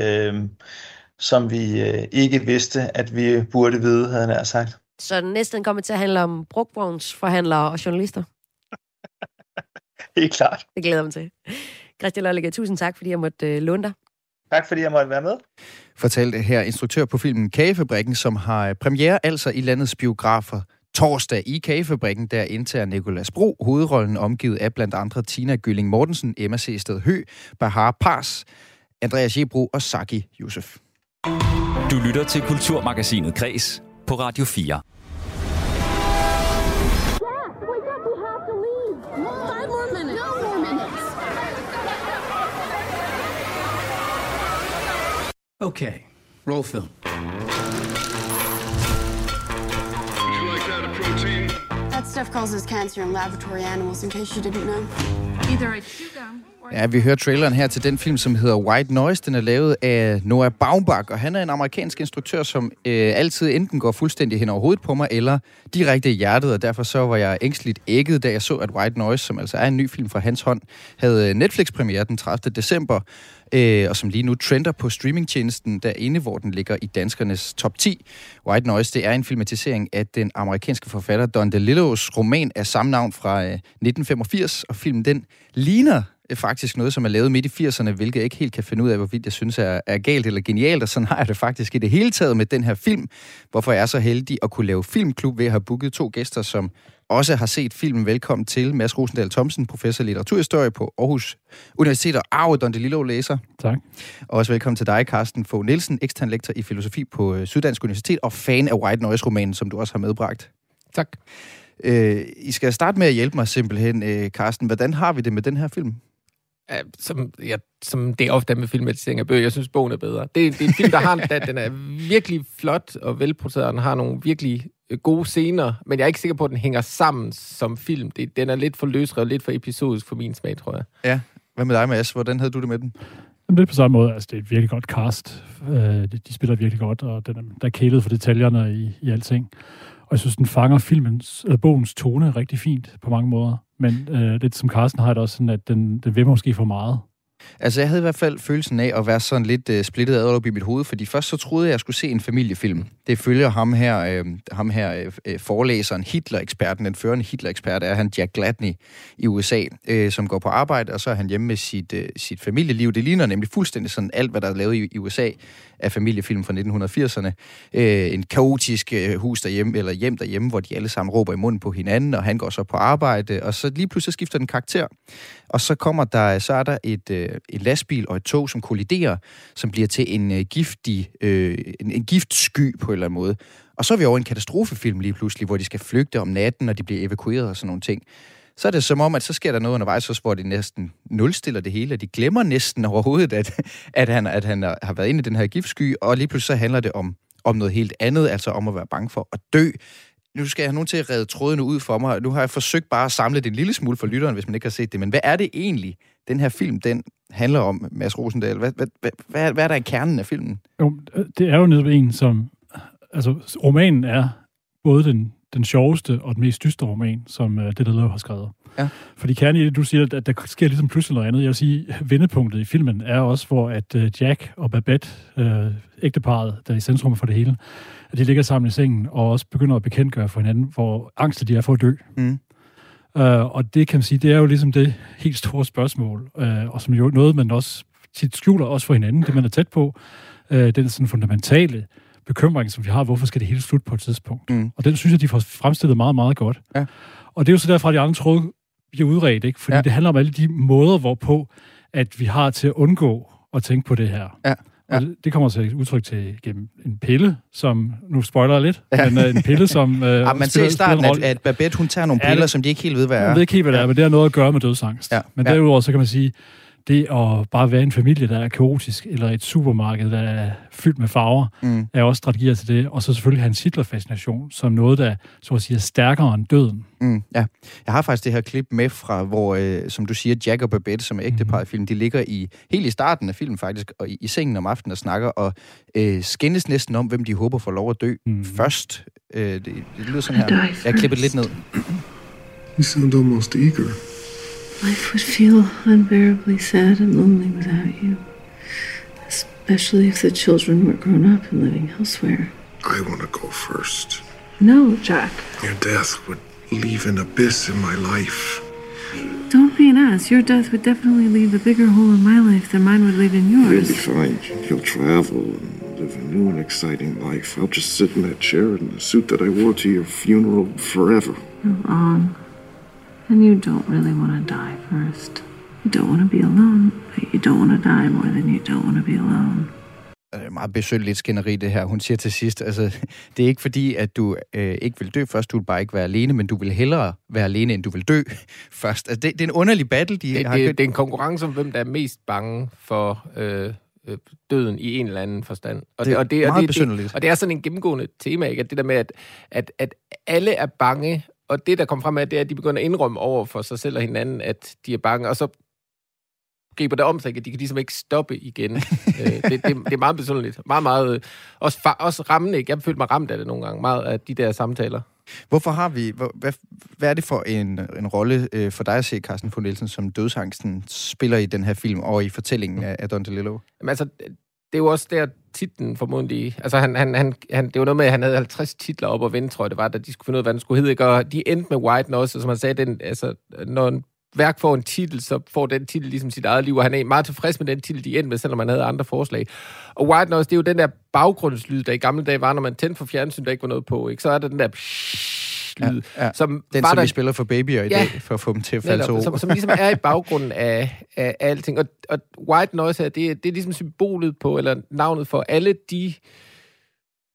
som vi øh, ikke vidste, at vi burde vide, havde jeg sagt. Så den næste kommer til at handle om brugvognsforhandlere og journalister? [laughs] Helt klart. Det glæder mig til. Christian Lollega, tusind tak, fordi jeg måtte øh, låne dig. Tak, fordi jeg måtte være med. Fortalte her instruktør på filmen Kagefabrikken, som har premiere altså i landets biografer torsdag i Kagefabrikken, der indtager Nikolas Bro hovedrollen omgivet af blandt andre Tina Gylling Mortensen, Emma C. Sted Hø, Bahar Pars, Andreas Jebro og Saki Josef. Du lytter til Kulturmagasinet Kres på Radio 4. Okay, roll film. That stuff causes cancer in laboratory animals, in case you didn't know. Either I gum Ja, vi hører traileren her til den film, som hedder White Noise. Den er lavet af Noah Baumbach, og han er en amerikansk instruktør, som øh, altid enten går fuldstændig hen over hovedet på mig, eller direkte i hjertet, og derfor så var jeg ængstligt ægget, da jeg så, at White Noise, som altså er en ny film fra hans hånd, havde øh, Netflix-premiere den 30. december, øh, og som lige nu trender på streamingtjenesten derinde, hvor den ligger i danskernes top 10. White Noise, det er en filmatisering af den amerikanske forfatter Don DeLillos roman af samme navn fra øh, 1985, og filmen den ligner faktisk noget, som er lavet midt i 80'erne, hvilket jeg ikke helt kan finde ud af, hvorvidt jeg synes er, er galt eller genialt, og sådan har jeg det faktisk i det hele taget med den her film. Hvorfor jeg er så heldig at kunne lave filmklub ved at have booket to gæster, som også har set filmen. Velkommen til Mads Rosendal Thomsen, professor i litteraturhistorie på Aarhus Universitet og Arve Don Lillo læser. Tak. Og også velkommen til dig, Carsten Fogh Nielsen, ekstern lektor i filosofi på øh, Syddansk Universitet og fan af White Noise-romanen, som du også har medbragt. Tak. Øh, I skal starte med at hjælpe mig simpelthen, øh, Carsten. Hvordan har vi det med den her film? Som, ja, som det er ofte med filmatisering af bøger. Jeg synes, bogen er bedre. Det, det er en film, der har, der, den er virkelig flot og velproduceret, og den har nogle virkelig øh, gode scener, men jeg er ikke sikker på, at den hænger sammen som film. Det, den er lidt for løsrevet, lidt for episodisk for min smag, tror jeg. Ja. Hvad med dig, Mads? Hvordan havde du det med den? Jamen, lidt på samme måde. Altså, det er et virkelig godt cast. Øh, de, de spiller virkelig godt, og den er, der er kælet for detaljerne i, i alting. Og jeg synes, den fanger filmens, eller bogens tone rigtig fint på mange måder. Men øh, lidt som Carsten har det også sådan, at den, den vil måske for meget. Altså, jeg havde i hvert fald følelsen af at være sådan lidt øh, splittet ad op i mit hoved, fordi først så troede jeg, at jeg skulle se en familiefilm. Det følger ham her, øh, ham her øh, øh forelæseren, Hitler-eksperten, den førende Hitler-ekspert, er han Jack Gladney i USA, øh, som går på arbejde, og så er han hjemme med sit, øh, sit familieliv. Det ligner nemlig fuldstændig sådan alt, hvad der er lavet i, i USA af familiefilm fra 1980'erne. Øh, en kaotisk øh, hus derhjemme, eller hjem derhjemme, hvor de alle sammen råber i munden på hinanden, og han går så på arbejde, og så lige pludselig skifter den karakter. Og så kommer der, så er der et, øh, en lastbil og et tog, som kolliderer, som bliver til en øh, giftig, øh, en, en giftsky på en eller anden måde. Og så er vi over en katastrofefilm lige pludselig, hvor de skal flygte om natten, og de bliver evakueret og sådan nogle ting. Så er det som om, at så sker der noget undervejs også, hvor de næsten nulstiller det hele, og de glemmer næsten overhovedet, at, at, han, at han har været inde i den her giftsky, og lige pludselig så handler det om, om noget helt andet, altså om at være bange for at dø nu skal jeg have nogen til at redde trådene ud for mig. Nu har jeg forsøgt bare at samle det en lille smule for lytteren, hvis man ikke har set det. Men hvad er det egentlig, den her film, den handler om, Mads Rosendal? Hvad, hvad, hvad, hvad, hvad er der i kernen af filmen? Jo, det er jo netop en, som... Altså, romanen er både den, den sjoveste og den mest dystre roman, som uh, det, der har skrevet. Ja. Fordi kernen i det, du siger, at der sker ligesom pludselig noget andet. Jeg vil sige, vendepunktet i filmen er også, hvor at uh, Jack og Babette, uh, ægteparet, der er i centrum for det hele, at de ligger sammen i sengen og også begynder at bekendtgøre for hinanden, hvor angst de er for at dø. Mm. Uh, og det kan man sige, det er jo ligesom det helt store spørgsmål, uh, og som jo noget, man også tit skjuler også for hinanden, det man er tæt på, uh, den sådan fundamentale bekymring, som vi har, hvorfor skal det hele slutte på et tidspunkt? Mm. Og den synes jeg, de får fremstillet meget, meget godt. Ja. Og det er jo så derfra, at de andre tråde bliver udredt, ikke? Fordi ja. det handler om alle de måder, hvorpå at vi har til at undgå at tænke på det her. Ja. Ja. Og det, det kommer til udtryk til gennem en pille, som, nu spoiler jeg lidt, ja. men uh, en pille, som... Uh, [laughs] ja, man ser i starten, at, at Babette, hun tager nogle piller, ja, som de ikke helt ved, hvad er. Jeg ved ikke helt, hvad det er, men det har noget at gøre med dødsangst. Ja. Men ja. derudover, så kan man sige, det at bare være en familie, der er kaotisk, eller et supermarked, der er fyldt med farver, mm. er også strategier til det. Og så selvfølgelig hans Hitler-fascination, som noget, der så at sige, er stærkere end døden. Mm, ja. Jeg har faktisk det her klip med fra, hvor, øh, som du siger, Jack og Babette, som er ægtepar i filmen, de ligger i, helt i starten af filmen faktisk, og i, i sengen om aftenen og snakker, og øh, skændes næsten om, hvem de håber får lov at dø mm. først. Øh, det, det lyder sådan her. Jeg har klippet lidt ned. You sound almost eager. Life would feel unbearably sad and lonely without you. Especially if the children were grown up and living elsewhere. I want to go first. No, Jack. Your death would leave an abyss in my life. Don't be an ass. Your death would definitely leave a bigger hole in my life than mine would leave in yours. You'll be fine. You'll travel and live a new and exciting life. I'll just sit in that chair in the suit that I wore to your funeral forever. You're wrong. And you don't really want to die first. You don't want to be alone, but you don't want to die more than you don't want to be alone. Det er meget besøndeligt skænderi, det her. Hun siger til sidst, altså, det er ikke fordi, at du øh, ikke vil dø først, du vil bare ikke være alene, men du vil hellere være alene, end du vil dø [laughs] først. Altså, det, det er en underlig battle, de det, har det, det er en konkurrence om, hvem der er mest bange for øh, øh, døden i en eller anden forstand. Og Det er og det, og meget det, besynderligt. det, og det er sådan en gennemgående tema, ikke? At det der med, at, at, at alle er bange, og det, der kommer frem af, det er, at de begynder at indrømme over for sig selv og hinanden, at de er bange, og så griber det om sig, at de kan ligesom ikke stoppe igen. [laughs] øh, det, det, det er meget besynderligt. Meget, meget... øh, Også, også rammende, ikke? Jeg følte mig ramt af det nogle gange, meget af de der samtaler. Hvorfor har vi... Hvor, hvad, hvad er det for en, en rolle øh, for dig at se, Carsten von Nielsen, som dødsangsten spiller i den her film og i fortællingen af, af Don DeLillo? Jamen, altså, det er jo også der titlen formodentlig... Altså, han, han, han, han, det var noget med, at han havde 50 titler op og vende, tror jeg det var, da de skulle finde ud af, hvad den skulle hedde. Ikke? Og de endte med White Noise, og som han sagde, den, altså, når en værk får en titel, så får den titel ligesom sit eget liv, og han er meget tilfreds med den titel, de endte med, selvom man havde andre forslag. Og White Noise, det er jo den der baggrundslyd, der i gamle dage var, når man tændte for fjernsyn, der ikke var noget på, ikke? Så er der den der lyd, Ja, ja. som Den, var som der, vi spiller for babyer i Ja. dag, for at få dem til at falde til som, som ligesom er i baggrunden af, af, alting. Og, og white noise her, det, er- det er ligesom symbolet på, eller navnet for alle de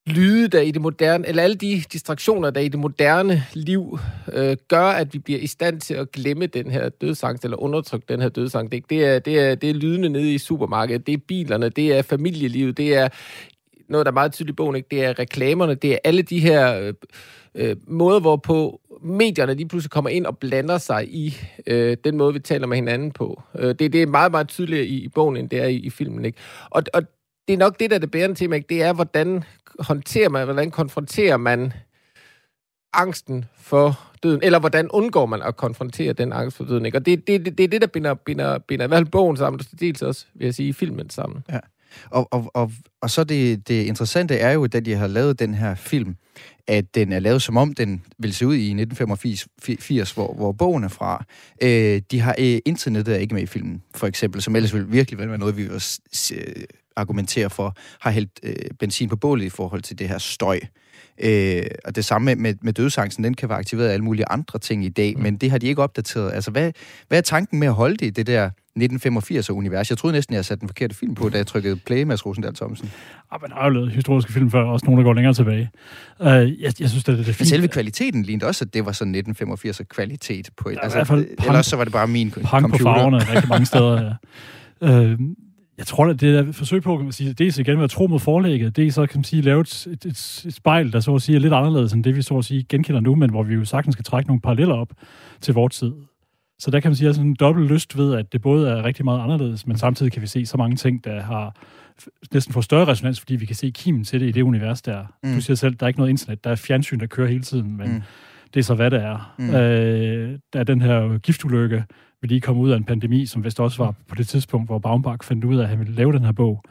lyde, der i det moderne, eller alle de distraktioner, der i det moderne liv øh, gør, at vi bliver i stand til at glemme den her dødsangst, eller undertrykke den her dødsangst. Ikke? Det, er, det, er, det er lydene nede i supermarkedet, det er bilerne, det er familielivet, det er noget, der er meget tydeligt i bogen, ikke? det er reklamerne, det er alle de her øh, øh, måder, hvorpå medierne lige pludselig kommer ind og blander sig i øh, den måde, vi taler med hinanden på. Øh, det, det er meget, meget tydeligere i, i bogen, end det er i, i filmen. Ikke? Og, og det er nok det, der er det bærende tema, ikke? det er, hvordan håndterer man, hvordan konfronterer man angsten for døden, eller hvordan undgår man at konfrontere den angst for døden, ikke? Og det, det, det, det er det, der binder, binder, binder i hvert fald bogen sammen, og dels også, vil jeg sige, filmen sammen. Ja. Og, og, og, og så det, det interessante er jo, da de har lavet den her film, at den er lavet som om den vil se ud i 1985, hvor, hvor bogen er fra. Øh, de har øh, internettet er ikke med i filmen, for eksempel, som ellers vil virkelig være noget, vi også øh, argumenterer for, har hældt øh, benzin på bålet i forhold til det her støj. Øh, og det samme med, med dødsangsten, den kan være aktiveret af alle mulige andre ting i dag, mm. men det har de ikke opdateret. Altså, hvad, hvad er tanken med at holde det i det der 1985-univers? Jeg troede næsten, jeg satte den forkerte film på, da jeg trykkede play med Rosendal Thomsen. Ja, men der har jo lavet historiske film før, også nogle, der går længere tilbage. Uh, jeg, jeg synes, det, det er fint. Men selve kvaliteten lignede også, at det var sådan 1985 kvalitet på et. Ja, altså, i hvert fald ellers så var det bare min pang computer. på farverne rigtig mange [laughs] steder, ja. Uh, jeg tror, at det er et forsøg på, kan man sige, dels igen med at tro mod forlægget, det er så, kan man sige, lave et, et, et, spejl, der så at sige er lidt anderledes end det, vi så at sige genkender nu, men hvor vi jo sagtens skal trække nogle paralleller op til vores tid. Så der kan man sige, at sådan en dobbelt lyst ved, at det både er rigtig meget anderledes, men samtidig kan vi se så mange ting, der har næsten får større resonans, fordi vi kan se kimen til det i det univers der. Mm. Du siger selv, der er ikke noget internet, der er fjernsyn, der kører hele tiden, men mm. det er så, hvad det er. Mm. Øh, der er den her giftulykke, vi lige kom ud af en pandemi, som vist også var på det tidspunkt, hvor Baumbach fandt ud af, at han ville lave den her bog,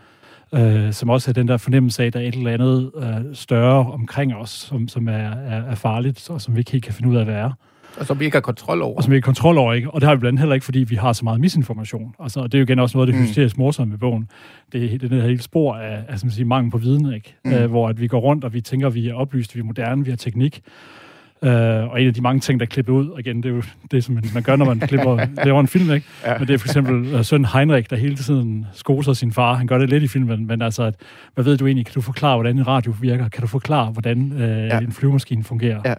øh, som også er den der fornemmelse af, at der er et eller andet øh, større omkring os, som, som er, er, er farligt, og som vi ikke helt kan finde ud af, hvad er. Og som vi ikke har kontrol over. Og som vi ikke har kontrol over, ikke? Og det har vi blandt andet heller ikke, fordi vi har så meget misinformation. Altså, og det er jo igen også noget af det mm. hysterisk morsomme med bogen. Det er den her hele spor af, af som siger, mangel på viden, ikke? Mm. Øh, hvor at vi går rundt, og vi tænker, at vi er oplyst, vi er moderne, vi har teknik. Uh, og en af de mange ting, der er klippet ud, og igen, det er jo det, som man gør, når man [laughs] klipper, laver en film, ikke? Ja. Men det er for eksempel uh, søn Heinrich, der hele tiden skoser sin far. Han gør det lidt i filmen, men altså, at, hvad ved du egentlig? Kan du forklare, hvordan en radio virker? Kan du forklare, hvordan uh, ja. en flyvemaskine fungerer? Ja.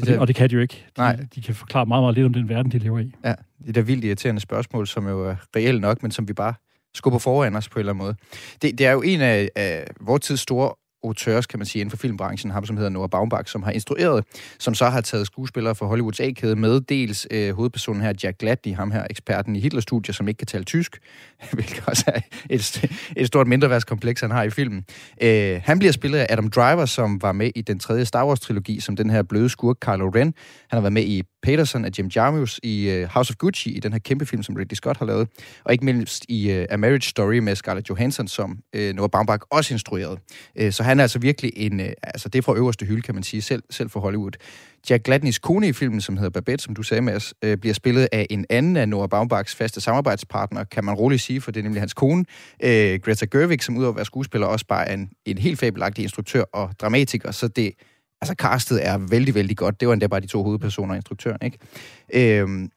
Og det, og det kan de jo ikke. De, Nej. de kan forklare meget, meget lidt om den verden, de lever i. Ja, det er da vildt irriterende spørgsmål, som jo er reelt nok, men som vi bare skubber foran os på en eller anden måde. Det, det er jo en af, af vores tids store auteurs, kan man sige, inden for filmbranchen, ham som hedder Noah Baumbach, som har instrueret, som så har taget skuespillere fra Hollywoods A-kæde med, dels øh, hovedpersonen her, Jack Gladney, ham her eksperten i Hitlerstudier, som ikke kan tale tysk, [laughs] hvilket også er et, et stort mindreværdskompleks, han har i filmen. Øh, han bliver spillet af Adam Driver, som var med i den tredje Star Wars-trilogi, som den her bløde skurk Kylo Ren. Han har været med i Peterson af Jim Jarmusch i øh, House of Gucci, i den her kæmpe film, som Ridley Scott har lavet, og ikke mindst i øh, A Marriage Story med Scarlett Johansson, som øh, Noah Baumbach også instruerede. Øh, så han er altså virkelig en, øh, altså det er fra øverste hylde, kan man sige, selv, selv for Hollywood. Jack Gladneys kone i filmen, som hedder Babette, som du sagde, Mads, øh, bliver spillet af en anden af Noah Baumbachs faste samarbejdspartner, kan man roligt sige, for det er nemlig hans kone, øh, Greta Gerwig, som udover at være skuespiller, også bare er en, en helt fabelagtig instruktør og dramatiker, så det altså castet er vældig, vældig godt. Det var endda bare de to hovedpersoner og instruktøren, ikke? Øhm,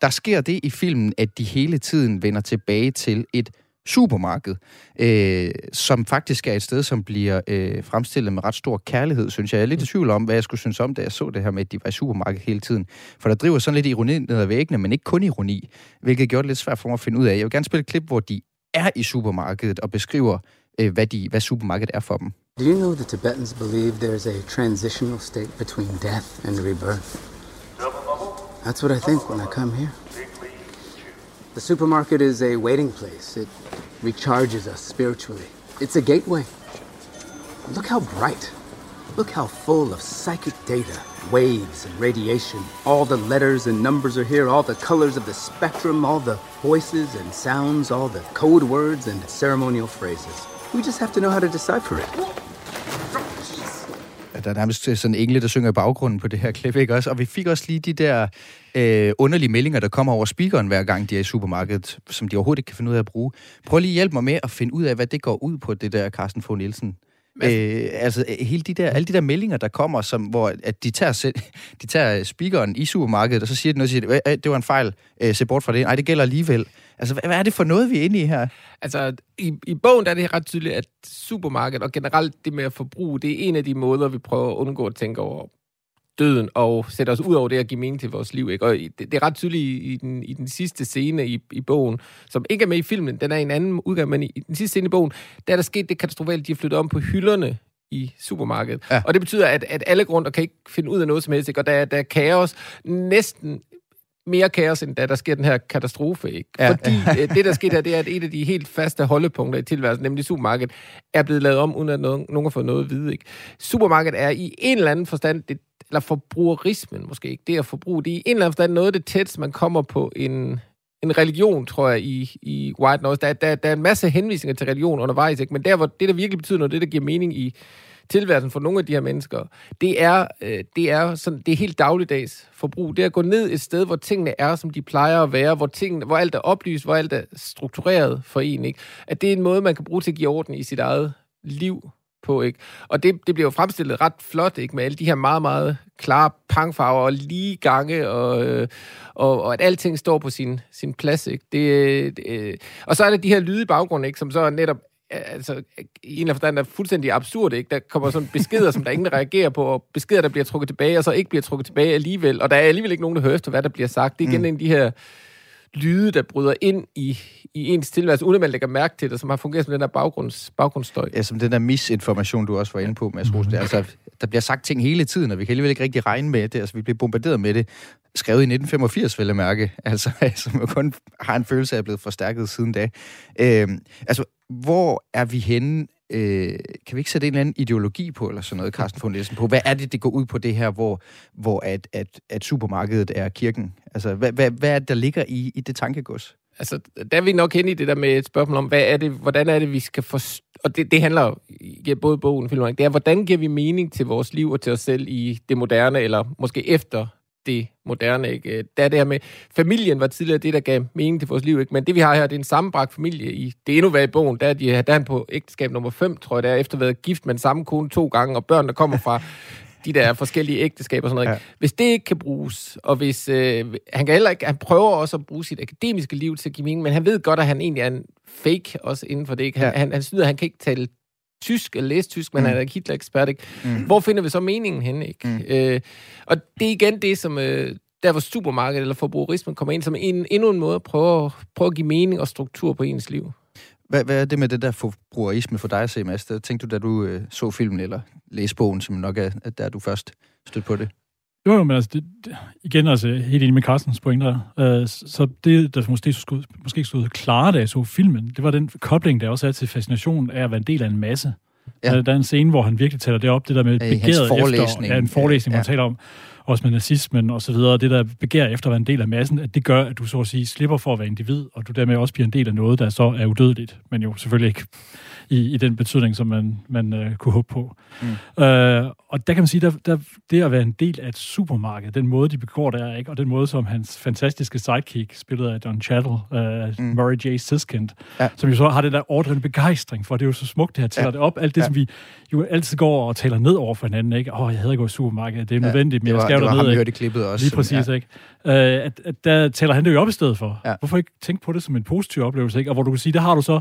der sker det i filmen, at de hele tiden vender tilbage til et supermarked, øh, som faktisk er et sted, som bliver øh, fremstillet med ret stor kærlighed, synes jeg. Jeg er lidt i tvivl om, hvad jeg skulle synes om, da jeg så det her med, at de var i supermarkedet hele tiden. For der driver sådan lidt ironi ned ad væggene, men ikke kun ironi, hvilket gjorde det lidt svært for mig at finde ud af. Jeg vil gerne spille et klip, hvor de er i supermarkedet og beskriver, øh, hvad, de, hvad supermarkedet er for dem. Do you know the Tibetans believe there's a transitional state between death and rebirth? That's what I think when I come here. The supermarket is a waiting place. It recharges us spiritually. It's a gateway. Look how bright. Look how full of psychic data, waves and radiation. All the letters and numbers are here, all the colors of the spectrum, all the voices and sounds, all the code words and ceremonial phrases. We just have to know how to decipher it. Der er nærmest sådan engle, der synger i baggrunden på det her klip, ikke også? Og vi fik også lige de der øh, underlige meldinger, der kommer over speakeren hver gang, de er i supermarkedet, som de overhovedet ikke kan finde ud af at bruge. Prøv lige at hjælpe mig med at finde ud af, hvad det går ud på, det der Carsten Fogh Nielsen. Øh, altså hele de der, alle de der meldinger, der kommer, som, hvor at de tager, selv, de tager speakeren i supermarkedet, og så siger de noget, siger, de, det var en fejl, øh, se bort fra det. Nej, det gælder alligevel. Altså, hvad, hvad er det for noget, vi er inde i her? Altså, i, i bogen der er det ret tydeligt, at supermarkedet og generelt det med at forbruge, det er en af de måder, vi prøver at undgå at tænke over døden og sætte os ud over det at give mening til vores liv. Ikke? Og det, det er ret tydeligt i, i, den, i den sidste scene i, i bogen, som ikke er med i filmen, den er en anden udgave, men i, i den sidste scene i bogen, der er der sket det katastrofalt, de har flyttet om på hylderne i supermarkedet. Ja. Og det betyder, at, at alle grunde kan ikke finde ud af noget som helst, ikke? og der, der er kaos næsten mere kaos, end da der sker den her katastrofe. Ikke? Ja. Fordi øh, det, der sker der, det er, at et af de helt faste holdepunkter i tilværelsen, nemlig supermarkedet, er blevet lavet om, uden at nogen, nogen har fået noget at vide. Ikke? Supermarkedet er i en eller anden forstand, det, eller forbrugerismen måske ikke, det at forbruge, det er i en eller anden forstand noget af det tæt, man kommer på en, en religion, tror jeg, i, i White Noise. Der, der, der er en masse henvisninger til religion undervejs, ikke? men der, hvor det, der virkelig betyder noget, det, der giver mening i tilværelsen for nogle af de her mennesker, det er, øh, det er, sådan, det er helt dagligdags forbrug. Det er at gå ned et sted, hvor tingene er, som de plejer at være, hvor, tingene, hvor alt er oplyst, hvor alt er struktureret for en. Ikke? At det er en måde, man kan bruge til at give orden i sit eget liv på, ikke? Og det, det bliver jo fremstillet ret flot, ikke? Med alle de her meget, meget klare pangfarver og lige gange, og, øh, og, og at alting står på sin, sin plads, ikke? Det, øh, det, øh, og så er der de her lyde i baggrunden, ikke? Som så netop altså, i en eller anden forstand er fuldstændig absurd, ikke? Der kommer sådan beskeder, som der ingen der reagerer på, og beskeder, der bliver trukket tilbage, og så ikke bliver trukket tilbage alligevel. Og der er alligevel ikke nogen, der hører efter, hvad der bliver sagt. Det er igen mm. en af de her lyde, der bryder ind i, i ens tilværelse, uden at man lægger mærke til det, som har fungeret som den der baggrunds, baggrundsstøj. Ja, som den der misinformation, du også var inde på, Mads Rose. Mm. Altså, der bliver sagt ting hele tiden, og vi kan alligevel ikke rigtig regne med det. Altså, vi bliver bombarderet med det. Skrevet i 1985, vil jeg mærke. Altså, [laughs] som jo kun har en følelse af at blevet forstærket siden da. Øhm, altså, hvor er vi henne? Øh, kan vi ikke sætte en eller anden ideologi på, eller sådan noget, Carsten von Nielsen, på? Hvad er det, det går ud på det her, hvor, hvor at, at, at supermarkedet er kirken? Altså, hvad, hvad, hvad er det, der ligger i, i det tankegods? Altså, der er vi nok hen i det der med et spørgsmål om, hvad er det, hvordan er det, vi skal forstå, og det, det handler ja, både bogen og filmen, det er, hvordan giver vi mening til vores liv og til os selv i det moderne, eller måske efter det moderne. Ikke? Der er det her med, familien var tidligere det, der gav mening til vores liv, ikke? men det vi har her, det er en sammenbragt familie. I, det er endnu værd i bogen, der er, de, der er han på ægteskab nummer 5, tror jeg, der er efter været gift med den samme kone to gange, og børn, der kommer fra [laughs] de der forskellige ægteskaber og sådan noget. Ja. Hvis det ikke kan bruges, og hvis øh, han kan heller ikke, han prøver også at bruge sit akademiske liv til at give mening, men han ved godt, at han egentlig er en fake også inden for det. Ikke? Han, ja. han, han synes, at han kan ikke tale tysk eller læse tysk, men mm. han er ikke Hitler-ekspert. Ikke? Mm. Hvor finder vi så meningen henne? Ikke? Mm. Øh, og det er igen det, som... Øh, der hvor supermarkedet eller forbrugerismen kommer ind, som en, endnu en måde at prøve, prøve at give mening og struktur på ens liv. Hvad, hvad er det med det der forbrugerisme for dig at se, Mads? Tænkte du, da du øh, så filmen eller læste bogen, som nok er, der du først stødte på det? Jo, jo, men altså, det, det, igen, altså, helt enig med Carstens pointer. Uh, så det, der måske stod, måske stod klare, da jeg så filmen, det var den kobling, der også er til fascinationen af at være en del af en masse. Ja. Uh, der er en scene, hvor han virkelig taler det op, det der med begæret efter, ja, en forelæsning, ja. han taler om, også med nazismen og så videre, det der begær efter at være en del af massen, at det gør, at du så at sige slipper for at være individ, og du dermed også bliver en del af noget, der så er udødeligt, men jo selvfølgelig ikke i, i den betydning, som man, man uh, kunne håbe på. Mm. Uh, og der kan man sige, der, der, det at være en del af et supermarked, den måde, de begår der, ikke? og den måde, som hans fantastiske sidekick, spillet af Don Chattel, uh, mm. Murray J. Siskind, ja. som jo så har den der overdrevne begejstring for, det er jo så smukt, det her tæller ja. det op, alt det, ja. som vi jo altid går og taler ned over for hinanden, ikke? Åh, oh, jeg havde gået i supermarkedet, det er ja. nødvendigt, men jeg skal derned. Det var ham, klippet også. Lige præcis, ja. ikke? Uh, at, at der taler han det jo op i stedet for. Ja. Hvorfor ikke tænke på det som en positiv oplevelse, ikke? Og hvor du kan sige, der har du så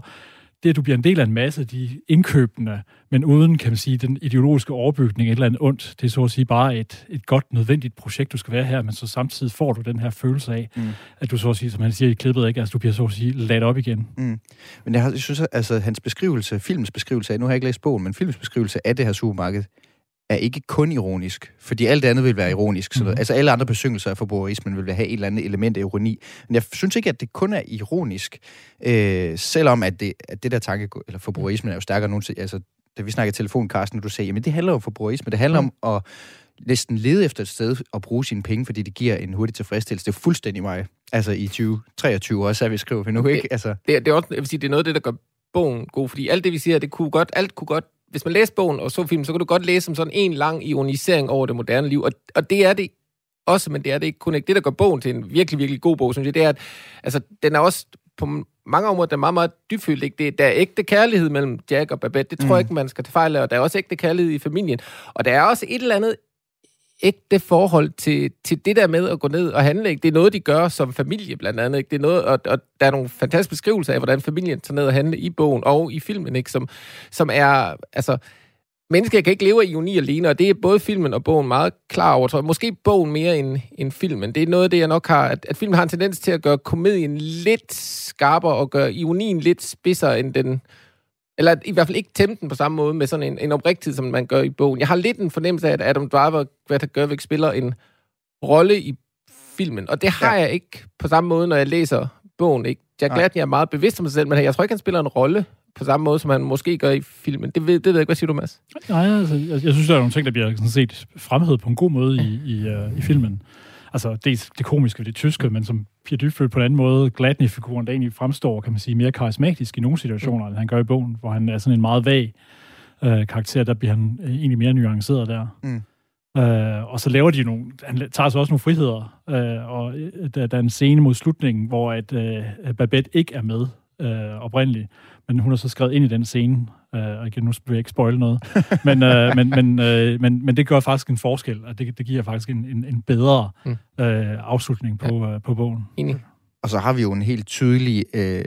det, at du bliver en del af en masse af de indkøbende, men uden, kan man sige, den ideologiske overbygning, et eller andet ondt. Det er så at sige bare et, et godt, nødvendigt projekt, du skal være her, men så samtidig får du den her følelse af, mm. at du så at sige, som han siger i klippet, ikke? Altså, du bliver så at sige ladt op igen. Mm. Men jeg, har, jeg synes, altså, hans beskrivelse, filmens beskrivelse af, nu har jeg ikke læst bogen, men filmens beskrivelse af det her supermarked, er ikke kun ironisk, fordi alt andet vil være ironisk. Så mm. Altså alle andre besyngelser af forbrugerismen vil have et eller andet element af ironi. Men jeg synes ikke, at det kun er ironisk, øh, selvom at det, at det der tanke, eller forbrugerismen er jo stærkere nogen altså da vi snakkede telefon, Carsten, du sagde, jamen det handler om forbrugerisme, det handler mm. om at næsten lede efter et sted og bruge sine penge, fordi det giver en hurtig tilfredsstillelse. Det er fuldstændig mig. Altså i 2023 også, er vi skriver vi nu, ikke? Altså. Det, det, er også, jeg vil sige, det er noget af det, der gør bogen god, fordi alt det, vi siger, det kunne godt, alt kunne godt hvis man læser bogen og så filmen, så kan du godt læse som sådan en lang ironisering over det moderne liv. Og, og det er det også, men det er det ikke kun ikke. Det, der gør bogen til en virkelig, virkelig god bog, synes jeg, det er, at altså, den er også på mange områder, den er meget, meget dybfyldt. Ikke? Det, der er ægte kærlighed mellem Jack og Babette. Det tror mm. jeg ikke, man skal tage fejl af. Og der er også ægte kærlighed i familien. Og der er også et eller andet ægte forhold til, til det der med at gå ned og handle. Ikke? Det er noget, de gør som familie, blandt andet. Ikke? Det er noget, og, og der er nogle fantastiske beskrivelser af, hvordan familien tager ned og handle i bogen og i filmen, ikke? Som, som er... Altså, mennesker kan ikke leve af ironi alene, og det er både filmen og bogen meget klar over, tror jeg. Måske bogen mere end, end filmen. Det er noget af det, jeg nok har, at, at filmen har en tendens til at gøre komedien lidt skarpere og gøre ironien lidt spidsere end den, eller i hvert fald ikke tæmme den på samme måde med sådan en, en oprigtighed, som man gør i bogen. Jeg har lidt en fornemmelse af, at Adam Driver, der gør, spiller en rolle i filmen. Og det har ja. jeg ikke på samme måde, når jeg læser bogen. Ikke? Jack Nej. Gladney er meget bevidst om sig selv, men jeg tror ikke, han spiller en rolle på samme måde, som han måske gør i filmen. Det ved, det ved jeg ikke. Hvad siger du, Mads? Nej, altså, jeg, jeg synes, der er nogle ting, der bliver sådan set fremhævet på en god måde i, i, uh, i filmen. Altså, det, det komiske ved det tyske, men som Pia Dybfølt på en anden måde, Gladney-figuren, der egentlig fremstår, kan man sige, mere karismatisk i nogle situationer, end han gør i bogen, hvor han er sådan en meget vag øh, karakter, der bliver han øh, egentlig mere nuanceret der. Mm. Øh, og så laver de nogle, han tager så også nogle friheder, øh, og øh, der, der er en scene mod slutningen, hvor at, øh, Babette ikke er med øh, oprindeligt, men hun er så skrevet ind i den scene, øh, og igen, nu vil jeg ikke spoile noget, [laughs] men, øh, men, men, øh, men, men det gør faktisk en forskel, og det, det giver faktisk en, en, en bedre Mm. øh, afslutning på, ja. øh, på bogen. Enig. Og så har vi jo en helt tydelig... Øh,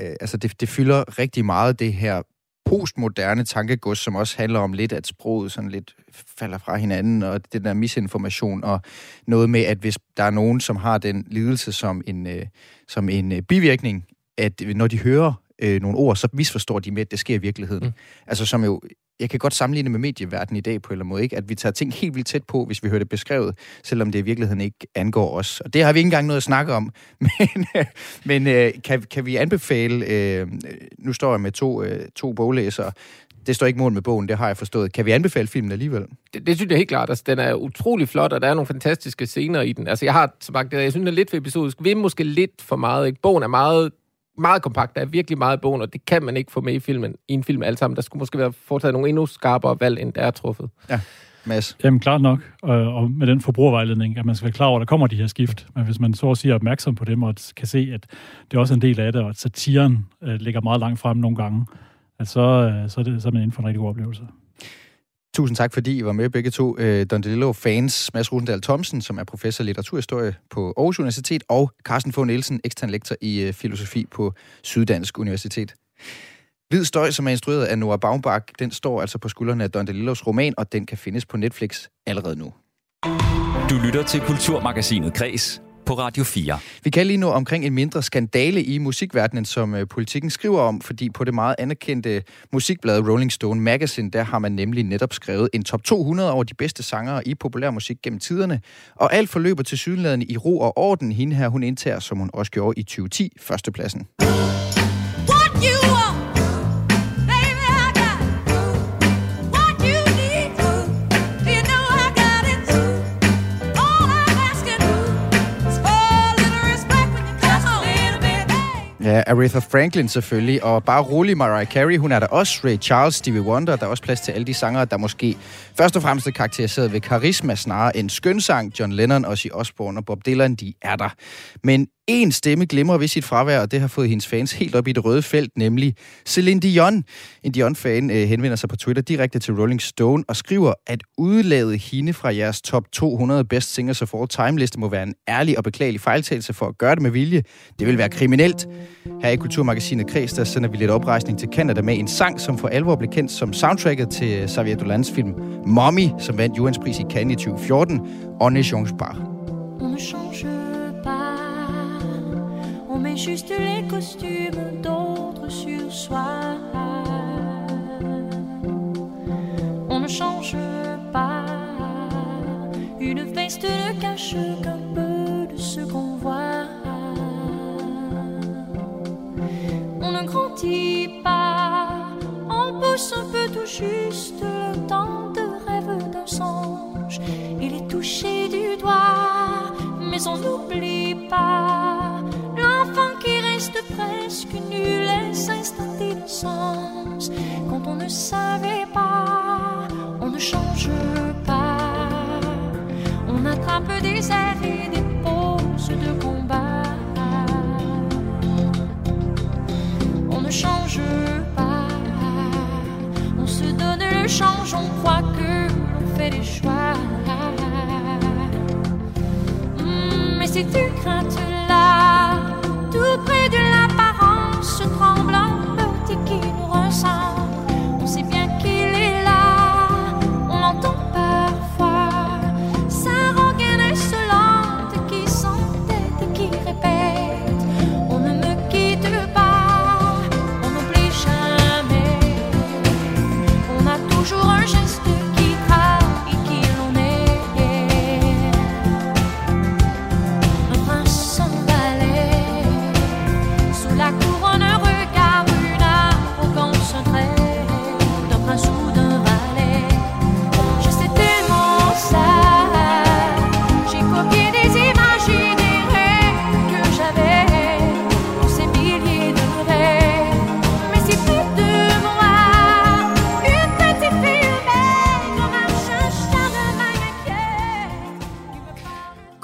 øh, altså, det, det fylder rigtig meget, det her postmoderne tankegods, som også handler om lidt, at sproget sådan lidt falder fra hinanden, og den der misinformation, og noget med, at hvis der er nogen, som har den lidelse som en, øh, som en øh, bivirkning, at når de hører øh, nogle ord, så misforstår de med, at det sker i virkeligheden. Mm. Altså som jo, jeg kan godt sammenligne med medieverdenen i dag på en eller anden måde, ikke? at vi tager ting helt vildt tæt på, hvis vi hører det beskrevet, selvom det i virkeligheden ikke angår os. Og det har vi ikke engang noget at snakke om. [laughs] Men, øh, men øh, kan, kan vi anbefale, øh, nu står jeg med to, øh, to boglæsere, det står ikke mål med bogen, det har jeg forstået. Kan vi anbefale filmen alligevel? Det, det synes jeg helt klart. Altså, den er utrolig flot, og der er nogle fantastiske scener i den. Altså, jeg har sagt, jeg synes, den er lidt for episodisk. Vi er måske lidt for meget. Ikke? Bogen er meget, meget kompakt. Der er virkelig meget i bogen, og det kan man ikke få med i filmen. I en film alle sammen. Der skulle måske være foretaget nogle endnu skarpere valg, end der er truffet. Ja. Mads? Jamen klart nok, og, og med den forbrugervejledning, at man skal være klar over, at der kommer de her skift. Men hvis man så at sige er opmærksom på dem, og kan se, at det er også en del af det, og at satiren øh, ligger meget langt frem nogle gange, at så, øh, så, er det, så er man inden for en rigtig god oplevelse. Tusind tak, fordi I var med begge to. Øh, Don DeLillo-fans, Mads Rosendal Thomsen, som er professor i litteraturhistorie på Aarhus Universitet, og Carsten Fogh Nielsen, ekstern lektor i øh, filosofi på Syddansk Universitet. Hvid støj, som er instrueret af Noah Baumbach, den står altså på skuldrene af Don DeLillos roman, og den kan findes på Netflix allerede nu. Du lytter til Kulturmagasinet Græs på Radio 4. Vi kan lige nå omkring en mindre skandale i musikverdenen, som øh, politikken skriver om, fordi på det meget anerkendte musikblad Rolling Stone Magazine, der har man nemlig netop skrevet en top 200 over de bedste sangere i populærmusik gennem tiderne. Og alt forløber til sydenladende i ro og orden. Hende her, hun indtager, som hun også gjorde i 2010, førstepladsen. What you Ja, Aretha Franklin selvfølgelig, og bare rolig Mariah Carey, hun er der også, Ray Charles, Stevie Wonder, der er også plads til alle de sangere, der måske først og fremmest er karakteriseret ved karisma snarere end skønsang. John Lennon, Ozzy Osbourne og Bob Dylan, de er der. Men en stemme glemmer ved sit fravær, og det har fået hendes fans helt op i det røde felt, nemlig Celine Dion. En Dion-fan øh, henvender sig på Twitter direkte til Rolling Stone og skriver, at udlade hende fra jeres top 200 best singers of all time liste må være en ærlig og beklagelig fejltagelse for at gøre det med vilje. Det vil være kriminelt. Her i Kulturmagasinet Kreds, der sender vi lidt oprejsning til Canada med en sang, som for alvor blev kendt som soundtracket til Xavier Dolans film Mommy, som vandt Jurens pris i Cannes i 2014, On ne change pas. On ne change met juste les costumes d'autres sur soi. On ne change pas, une veste ne cache qu'un peu de ce qu'on voit. On ne grandit pas, on pousse un peu tout juste le temps de rêve d'un songe. Il est touché du doigt, mais on n'oublie pas reste presque nul et s'installe d'innocence. Quand on ne savait pas, on ne change pas. On attrape des airs et des poses de combat. On ne change pas. On se donne le change, on croit que l'on fait des choix. Hmm, Mais ces deux craintes-là, tout près de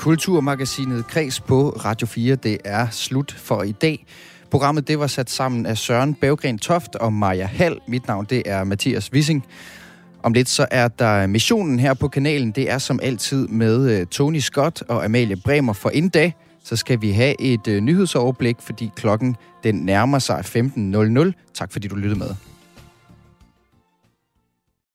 Kulturmagasinet Kreds på Radio 4. Det er slut for i dag. Programmet det var sat sammen af Søren Bævgren Toft og Maja Hall. Mit navn det er Mathias Wissing. Om lidt så er der missionen her på kanalen. Det er som altid med øh, Tony Scott og Amalie Bremer. For en dag. så skal vi have et øh, nyhedsoverblik, fordi klokken den nærmer sig 15.00. Tak fordi du lyttede med.